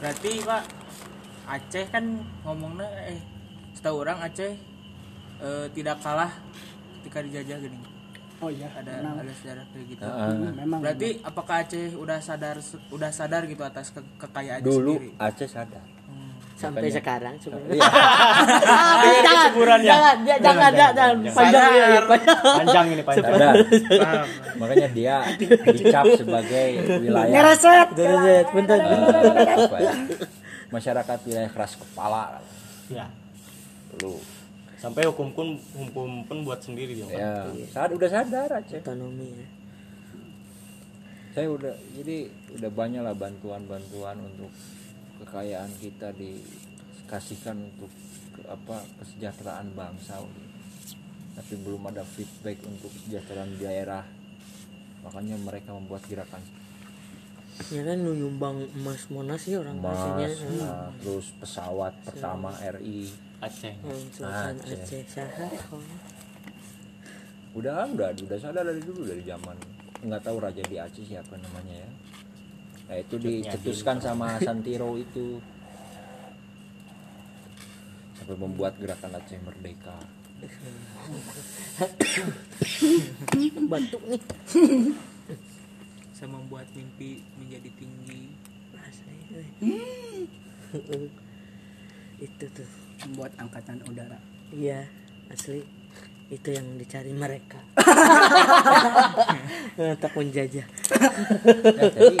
Berarti pak Aceh kan ngomongnya eh setahu orang Aceh eh, tidak kalah ketika dijajah gini. Oh iya, ada memang, ada sejarah kayak gitu. Heeh. memang. berarti apakah Aceh udah sadar udah sadar gitu atas ke- kekayaannya dulu sendiri? Aceh sadar Sampai Makanya- sekarang sebenarnya. Iya. jangan, jangan, jangan, jangan, jangan, panjang ya, ya, panjang. panjang ini panjang. Sadar makanya dia dicap sebagai wilayah Ngereset. Bener, bentar, apa? ya, masyarakat wilayah keras kepala. Ya dulu sampai hukum pun hukum pun buat sendiri dia ya saat udah sadar Aceh Otonomi ya. saya udah jadi udah banyak lah bantuan-bantuan untuk kekayaan kita dikasihkan untuk ke, apa kesejahteraan bangsa. Tapi belum ada feedback untuk kesejahteraan daerah. Makanya mereka membuat gerakan. Ya kan nyumbang emas monas sih orang emas Acehnya. nah, terus pesawat pertama RI Aceh. Hmm, Aceh. Aceh. Saha. oh. udah udah udah sadar dari dulu dari zaman. Nggak tahu raja di Aceh siapa namanya ya nah itu dicetuskan sama Santiro itu sampai membuat gerakan Aceh Merdeka Batuk nih. sama membuat mimpi menjadi tinggi. Itu tuh. Membuat angkatan udara. Iya, asli. Itu yang dicari mereka. Tak penjajah. ya, jadi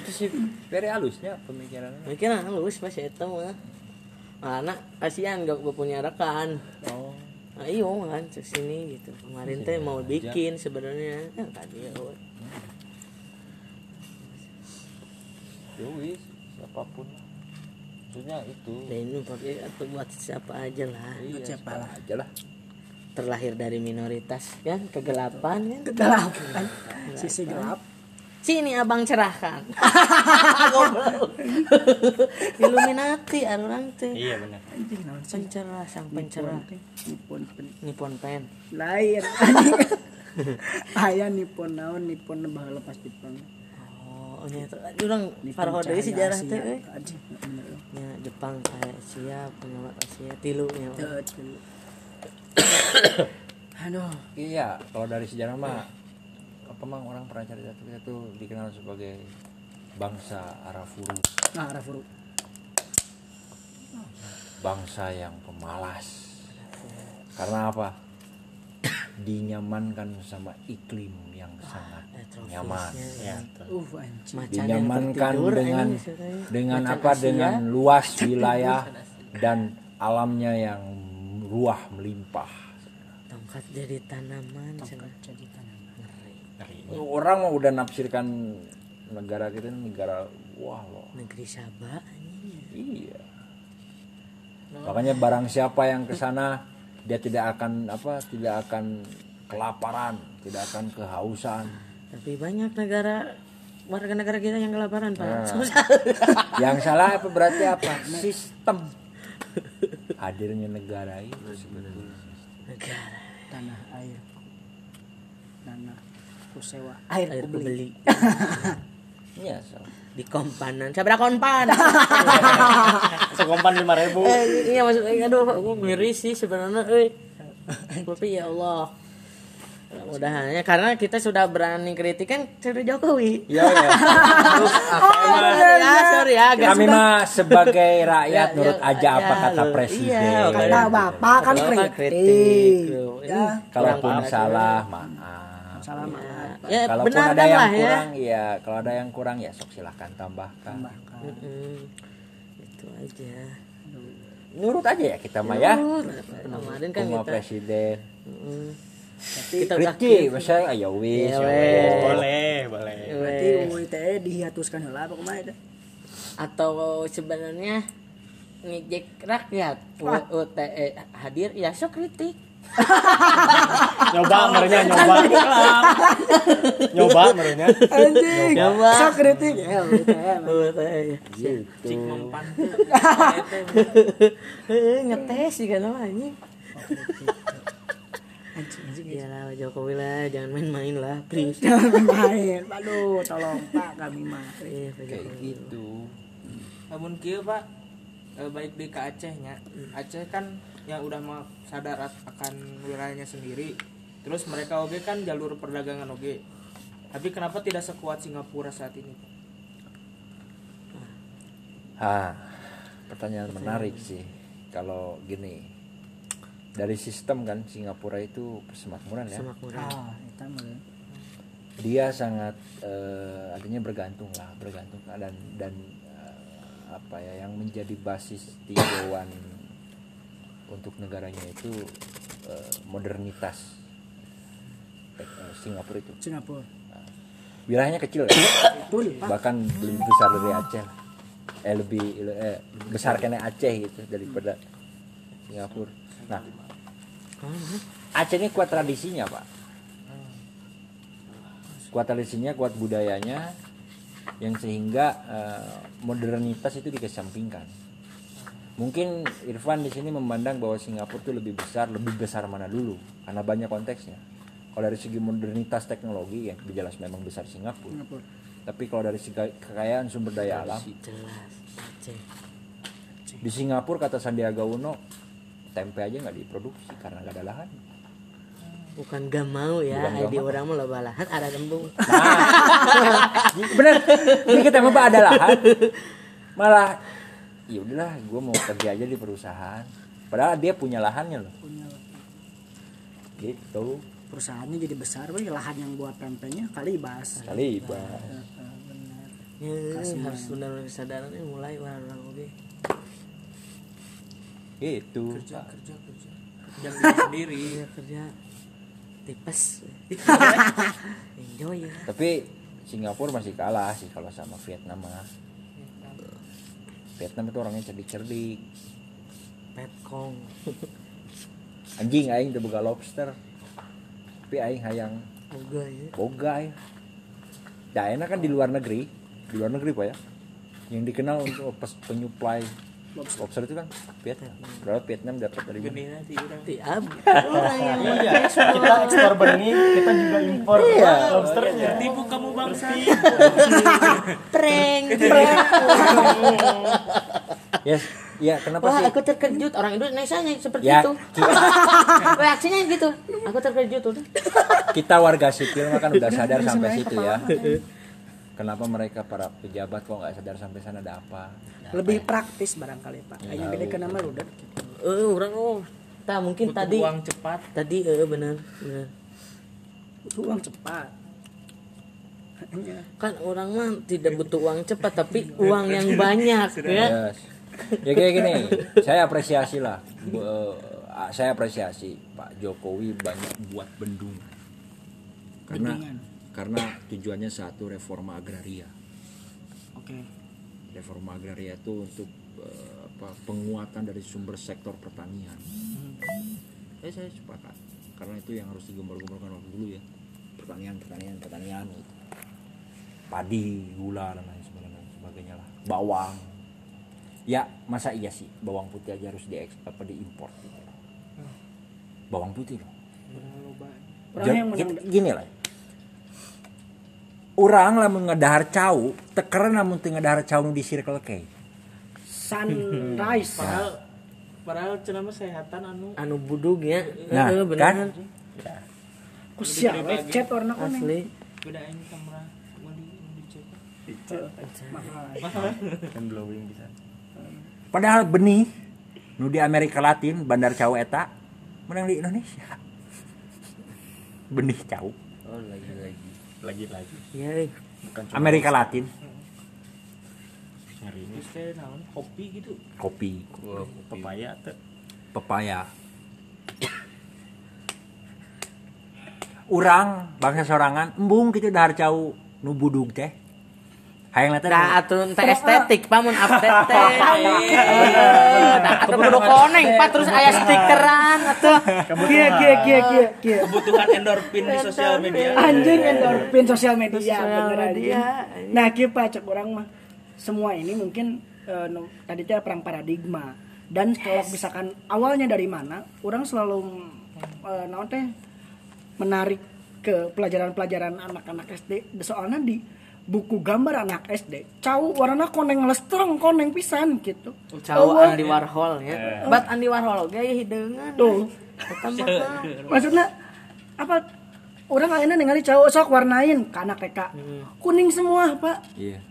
itu sih very halusnya pemikirannya Mikir halus pas eta mah. Anak kasihan gak punya rekan. oh Nah, iyo kan sini gitu. Kemarin teh mau bikin sebenarnya. Ya we. ya wis siapa pun maksudnya itu Dan ini pakai atau buat siapa aja lah. iya, siapa aja lah Terlahir dari minoritas kan, kegelapan kan. Kegelapan. Sisi gelap. Sini abang cerahkan. Illuminati orang teh. iya benar Pencerah sang pencerah. Nipon pen Nippon pen. lain. Aya nipon naon nipon baheula pas nipon. Oh, nya itu urang Nipon farho deui cahaya sejarah teh. Nya Jepang saya Asia, pengamat Asia tilu nya. Aduh. Iya kalau dari sejarah mah apa mang orang pernah cerita tuh kita tuh dikenal sebagai bangsa Arafuru Nah, Rafuru. bangsa yang pemalas karena apa dinyamankan sama iklim yang sangat nyaman ya. Uh. Macan yang dinyamankan dengan dengan Macan apa Asia. dengan luas wilayah dan alamnya yang ruah melimpah tongkat jadi tanaman cenah. Jadi tanaman. orang mau udah nafsirkan negara kita ini negara wah loh negeri Sabah iya makanya barang siapa yang ke sana dia tidak akan apa tidak akan kelaparan tidak akan kehausan. Tapi banyak negara warga negara kita yang kelaparan pak. Nah. Susah. yang salah apa berarti apa? Sistem. Hadirnya negara itu sebetulnya. negara. Tanah air. Tanah kusewa. Air, air kubeli. beli iya so. di kompanan. Sabra kompan. Sekompan lima ribu. Eh, iya maksudnya aduh aku miris sih sebenarnya eh. Tapi ya Allah mudahannya karena kita sudah berani kritik kan dari Jokowi. Iya iya. Sorry ya sorry ya agak kami sudah- mah sebagai rakyat Ya, nurut ya, aja apa ya, kata presiden. Iya, Kata bapak kan Bapak kritik. loh. Ini Ya, kalaupun kurang salah maaf. Salam ya kalaupun benarkan ada yang lah ya. kurang ya kalau ada yang kurang ya sok silahkan tambahkan. Mm-mm. Itu. itu aja. Nurut aja ya kita mah ya. Kemarin kan kita presiden. Mm. Kita udah Riki masa ayo wis boleh boleh Berarti UU ITE dihiatuskan heula apa kumaha atau sebenarnya ngejek rakyat UTE hadir ya sok kritik nyoba merenya nyoba nyoba merenya Anjing. Coba. Sok kritik ya gitu cik mempan Heeh, ngetes sih kan anjing anjing anjing ya lah Jokowi lah jangan main-main lah please. Jangan main. Aduh, tolong Pak kami mah. Iya, kayak gitu. Namun kieu pak eh, baik di ke Acehnya Aceh kan yang udah mah sadar ak- akan wilayahnya sendiri terus mereka oke kan jalur perdagangan oke tapi kenapa tidak sekuat Singapura saat ini Pak? ah. Pertanyaan menarik sih. Kalau gini dari sistem kan Singapura itu persemakmuran ya. Semakmuran Ah, dia sangat eh, artinya bergantung lah bergantung. Dan dan eh, apa ya yang menjadi basis tinjauan untuk negaranya itu eh, modernitas. Eh, Singapura itu. Singapura. wilayahnya kecil ya? Bahkan lebih besar dari Aceh lah. eh lebih eh, besar kena Aceh gitu daripada Singapura. Nah Aceh ini kuat tradisinya pak. Kuat tradisinya kuat budayanya yang sehingga eh, modernitas itu dikesampingkan. Mungkin Irfan di sini memandang bahwa Singapura itu lebih besar lebih besar mana dulu karena banyak konteksnya. Kalau dari segi modernitas teknologi ya jelas memang besar Singapura. Singapura. tapi kalau dari segi kekayaan sumber daya alam jelas Aceh. di Singapura kata Sandiaga Uno tempe aja nggak diproduksi karena nggak ada lahan. Bukan gak mau ya Bukan gak di mau. orang mah loba lahan ada tembung bener. Ini kita mah ada lahan. Malah ya udahlah gue mau kerja aja di perusahaan. Padahal dia punya lahannya loh. Punya gitu. Perusahaannya jadi besar, we. lahan yang buat pempeknya kali bas. kali Bang. ya, harus benar kesadarannya mulai orang oke gitu. Kerja kerja kerja. Diri sendiri. Iya kerja. Tipes. Enjoy ya. Tapi Singapura masih kalah sih kalau sama Vietnam mah. Vietnam itu orangnya cerdik-cerdik. Petkong anjing aing teu boga lobster. Tapi aing hayang. Boga ya. Boga ya ya enak kan di luar negeri. Di luar negeri pak ya. Yang dikenal untuk penyuplai lobster. Itu kan Vietnam. Berapa Vietnam dapat dari mana? Benih nanti orang di ab orang yang iya kita ekspor benih kita juga impor lobsternya. Tipu kamu bangsa. Prank. Yes. Ya kenapa wah sih? aku terkejut. Orang Indonesia nya seperti Ya, itu. Reaksinya gitu. Aku terkejut udah. Kita warga sipil mah kan udah sadar sampai situ ya kenapa mereka para pejabat kok nggak sadar sampai sana ada apa Lebih praktis barangkali, Pak. Kayaknya gede ke nama lu, Dan. eh orang oh tak mungkin butuh tadi uang cepat tadi eh benar benar Butuh uang cepat. Hanya kan orang mah tidak butuh uang cepat tapi uang yang banyak ya Yes. Ya kayak gini, saya apresiasi lah. Bu- eh, saya apresiasi Pak Jokowi banyak buat bendung. Karena Bendungan. Karena tujuannya satu reforma agraria. Oke. Reforma agraria itu untuk eh, apa penguatan dari sumber sektor pertanian. Eh, saya sepakat. Karena itu yang harus digembor-gemborkan waktu dulu ya. Pertanian, pertanian, pertanian. gitu. Padi, gula dan lain sebagainya, sebagainya lah. Bawang, ya masa iya sih bawang putih aja harus di apa diimpor gitu. bawang putih loh gini, gini lah orang lah ngedahar cau tekeran namun teu ngedahar cau di circle K. Sunrise. padahal padahal cenah mah sehatan anu. Anu budug ya. Nah Eh, kan? Benar Ku sia we chat warna kuning. asli. Beda ini kamera mau di mau dicek kan blowing bisa. Padahal benih nu di Amerika Latin bandar cau eta menang di Indonesia. Benih cau. Oh lagi lagi lagi lagi. Ya eh. bukan cuma Amerika Latin. Ngerimis teh naon? Kopi gitu. Kopi. Pepaya teh. Pepaya. Urang bangsa sorangan embung gitu dahar cau nu budug teh hayang teh Nah, atuh teh estetik pamun update teh. Nah, atuh kudu koneng pak terus aya stikeran atuh. Kia kia kia kia kia. kebutuhan endorfin di sosial media Anjing endorfin sosial media Sosial bener media. anjing. Nah, kieu Pak cek orang mah semua ini mungkin nu- tadi teh perang paradigma dan kalau misalkan awalnya dari mana orang selalu eh, naon teh menarik ke pelajaran-pelajaran anak-anak SD soalnya di buku gambar anak SD cau warna koneng lestreng koneng pisan gitu. Cau Eueuh. Andy Warhol ya. Bat Andy Warhol ge aya hideungan. tuh. Maksudnya apa orang akhirnya ningali cowok sok warnain ke anak TK kuning semua pak. Iya.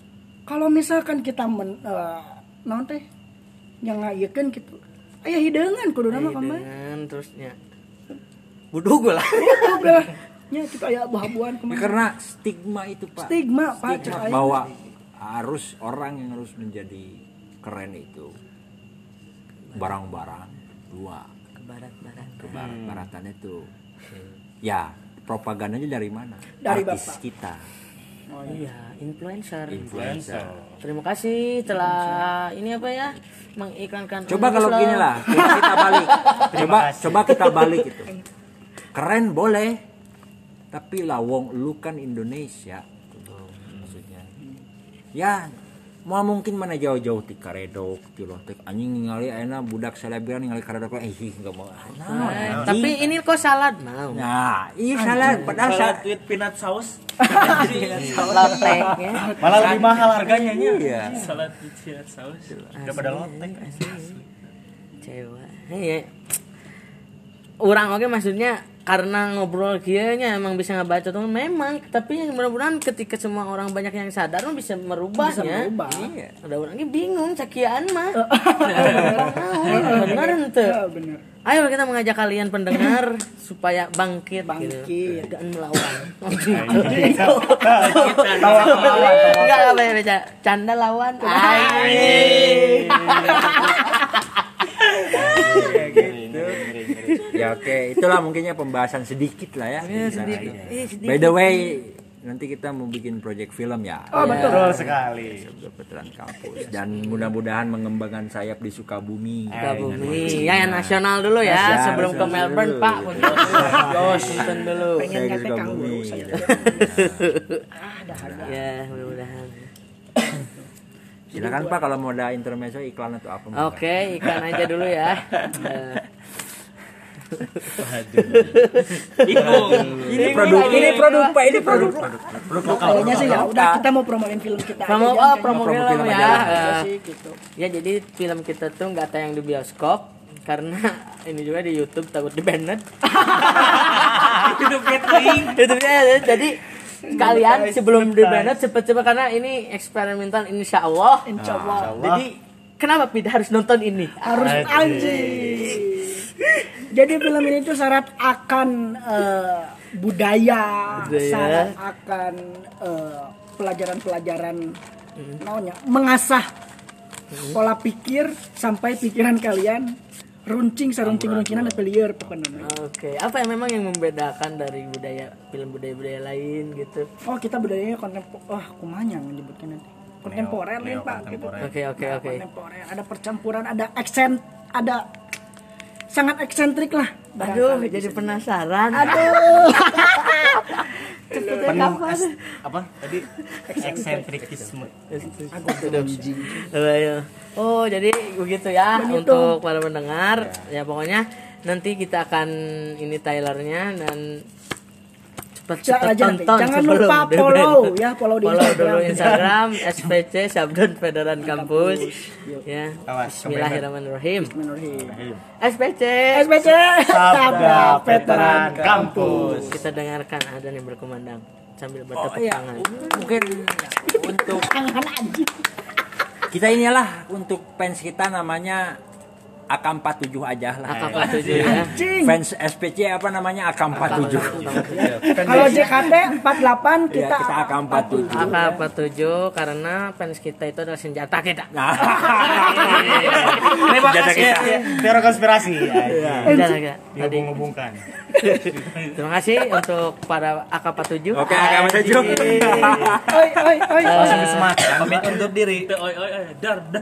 Kalau misalkan kita men eh, naon teh yang ngayekeun gitu aya hideungan kudu nama Hideungan terusnya. Budug lah. nya kita aya buah-buahan Ya, ke mana? Karena stigma itu pak. Stigma pak cek Stigma bahwa harus orang yang harus menjadi keren itu barang-barang dua. Barat-barat. ke barat-baratan itu. Ya propagandanya dari mana? Dari artis Bapak. kita. Iya, influencer. influencer. Terima kasih telah ini apa ya? Mengiklankan. coba kalau gini lah kita balik. Coba coba kita balik itu. Keren boleh tapi lawong lu kan Indonesia. Gitu, maksudnya. Ya mau mungkin mana jauh-jauh ti karedok ti loh tek anjing ningali ayeuna budak selebgram ningali karedok. Eh ih enggak mau. Nah, Eh, tapi ini kok salad mau. nah iya salah padahal salah tweet peanut sauce. Lotek ya. malah lebih mahal harganya nya iya. Salah tweet peanut sauce. Daripada lotek Cewek. Iya. Orang oke maksudnya karena ngobrol kieu nya emang bisa ngebaca tuh memang tapi yang mudah-mudahan ketika semua orang banyak yang sadar mah bisa merubahnya. merubah. Iya. Ada orang ini bingung cakian mah. Benar ente. Ya, bener Ayo kita mengajak kalian pendengar supaya bangkit, Bangkit. gitu. dan melawan. Enggak apa ya. Canda lawan. Ay. ya oke itulah mungkinnya pembahasan sedikit lah ya Iya, sedikit. Iya, sedikit. by the way nanti kita mau bikin project film ya oh betul betul sekali veteran kampus dan mudah-mudahan mengembangkan sayap di Sukabumi Sukabumi. Ya, yang nasional dulu ya, Nasional, sebelum ke Melbourne, dulu. Pak. Washington dulu. pengen ke Sukabumi. saya ah dah ada Ya, mudah-mudahan. silakan pak kalau mau ada intermezzo iklan atau apa Oke, ikan aja dulu ya. Bingung ini produk ini produk pak ini produk. Kayaknya sih ya udah kita mau promoin film kita promo aja, oh, promo Promo film film ya. sih gitu. ya jadi film kita tuh nggak tayang di bioskop karena ini juga di YouTube takut di banned. hidup catering. Itu ya. Jadi kalian sebelum di banned cepet-cepet karena ini eksperimental insya Allah. insya Allah. Jadi kenapa Pida harus nonton ini? harus anjing jadi film ini tuh syarat akan eh, budaya, Budaya. syarat akan eh, pelajaran-pelajaran namanya mengasah pola pikir sampai pikiran kalian runcing saruncing runcingan dan liar pokoknya Oke, apa yang memang yang membedakan dari budaya film budaya-budaya lain gitu? oh kita budayanya kontempo wah kumanya menyebutkan nanti kontemporer nih pak gitu Oke, oke, oke. kontemporer ada percampuran ada aksen ada sangat eksentrik lah. Aduh, Barangkali jadi penasaran. aduh. Penuh es- apa? Tadi eksentrikisme. Oh, jadi begitu ya untuk para pendengar. Ya pokoknya nanti kita akan ini trailernya dan cepat Jangan cepat nanti. tonton Jangan sebelum lupa follow ya, follow di follow Instagram. dulu Instagram SPC Sabdon Federan Kampus. Ya. Awas, Bismillahirrahmanirrahim. SPC. SPC Sabda Veteran Kampus Kita dengarkan ada yang berkumandang sambil oh bertepuk iya tangan. mungkin untuk kita inilah untuk fans kita namanya AK47 aja lah. AK47 ya. Fans SPC apa namanya AK47. Kalau JKT 48 Iya, kita kita AK47. AK47 karena fans kita itu adalah senjata kita. Nah. Terima Senjata kasih kita. ya, teori konspirasi. Senjata kita. Tadi Dihubung-hubungkan. terima kasih untuk para AK47. Oke, AK47. oi oi oi. Semangat. pamit undur diri oi oi oi dar dar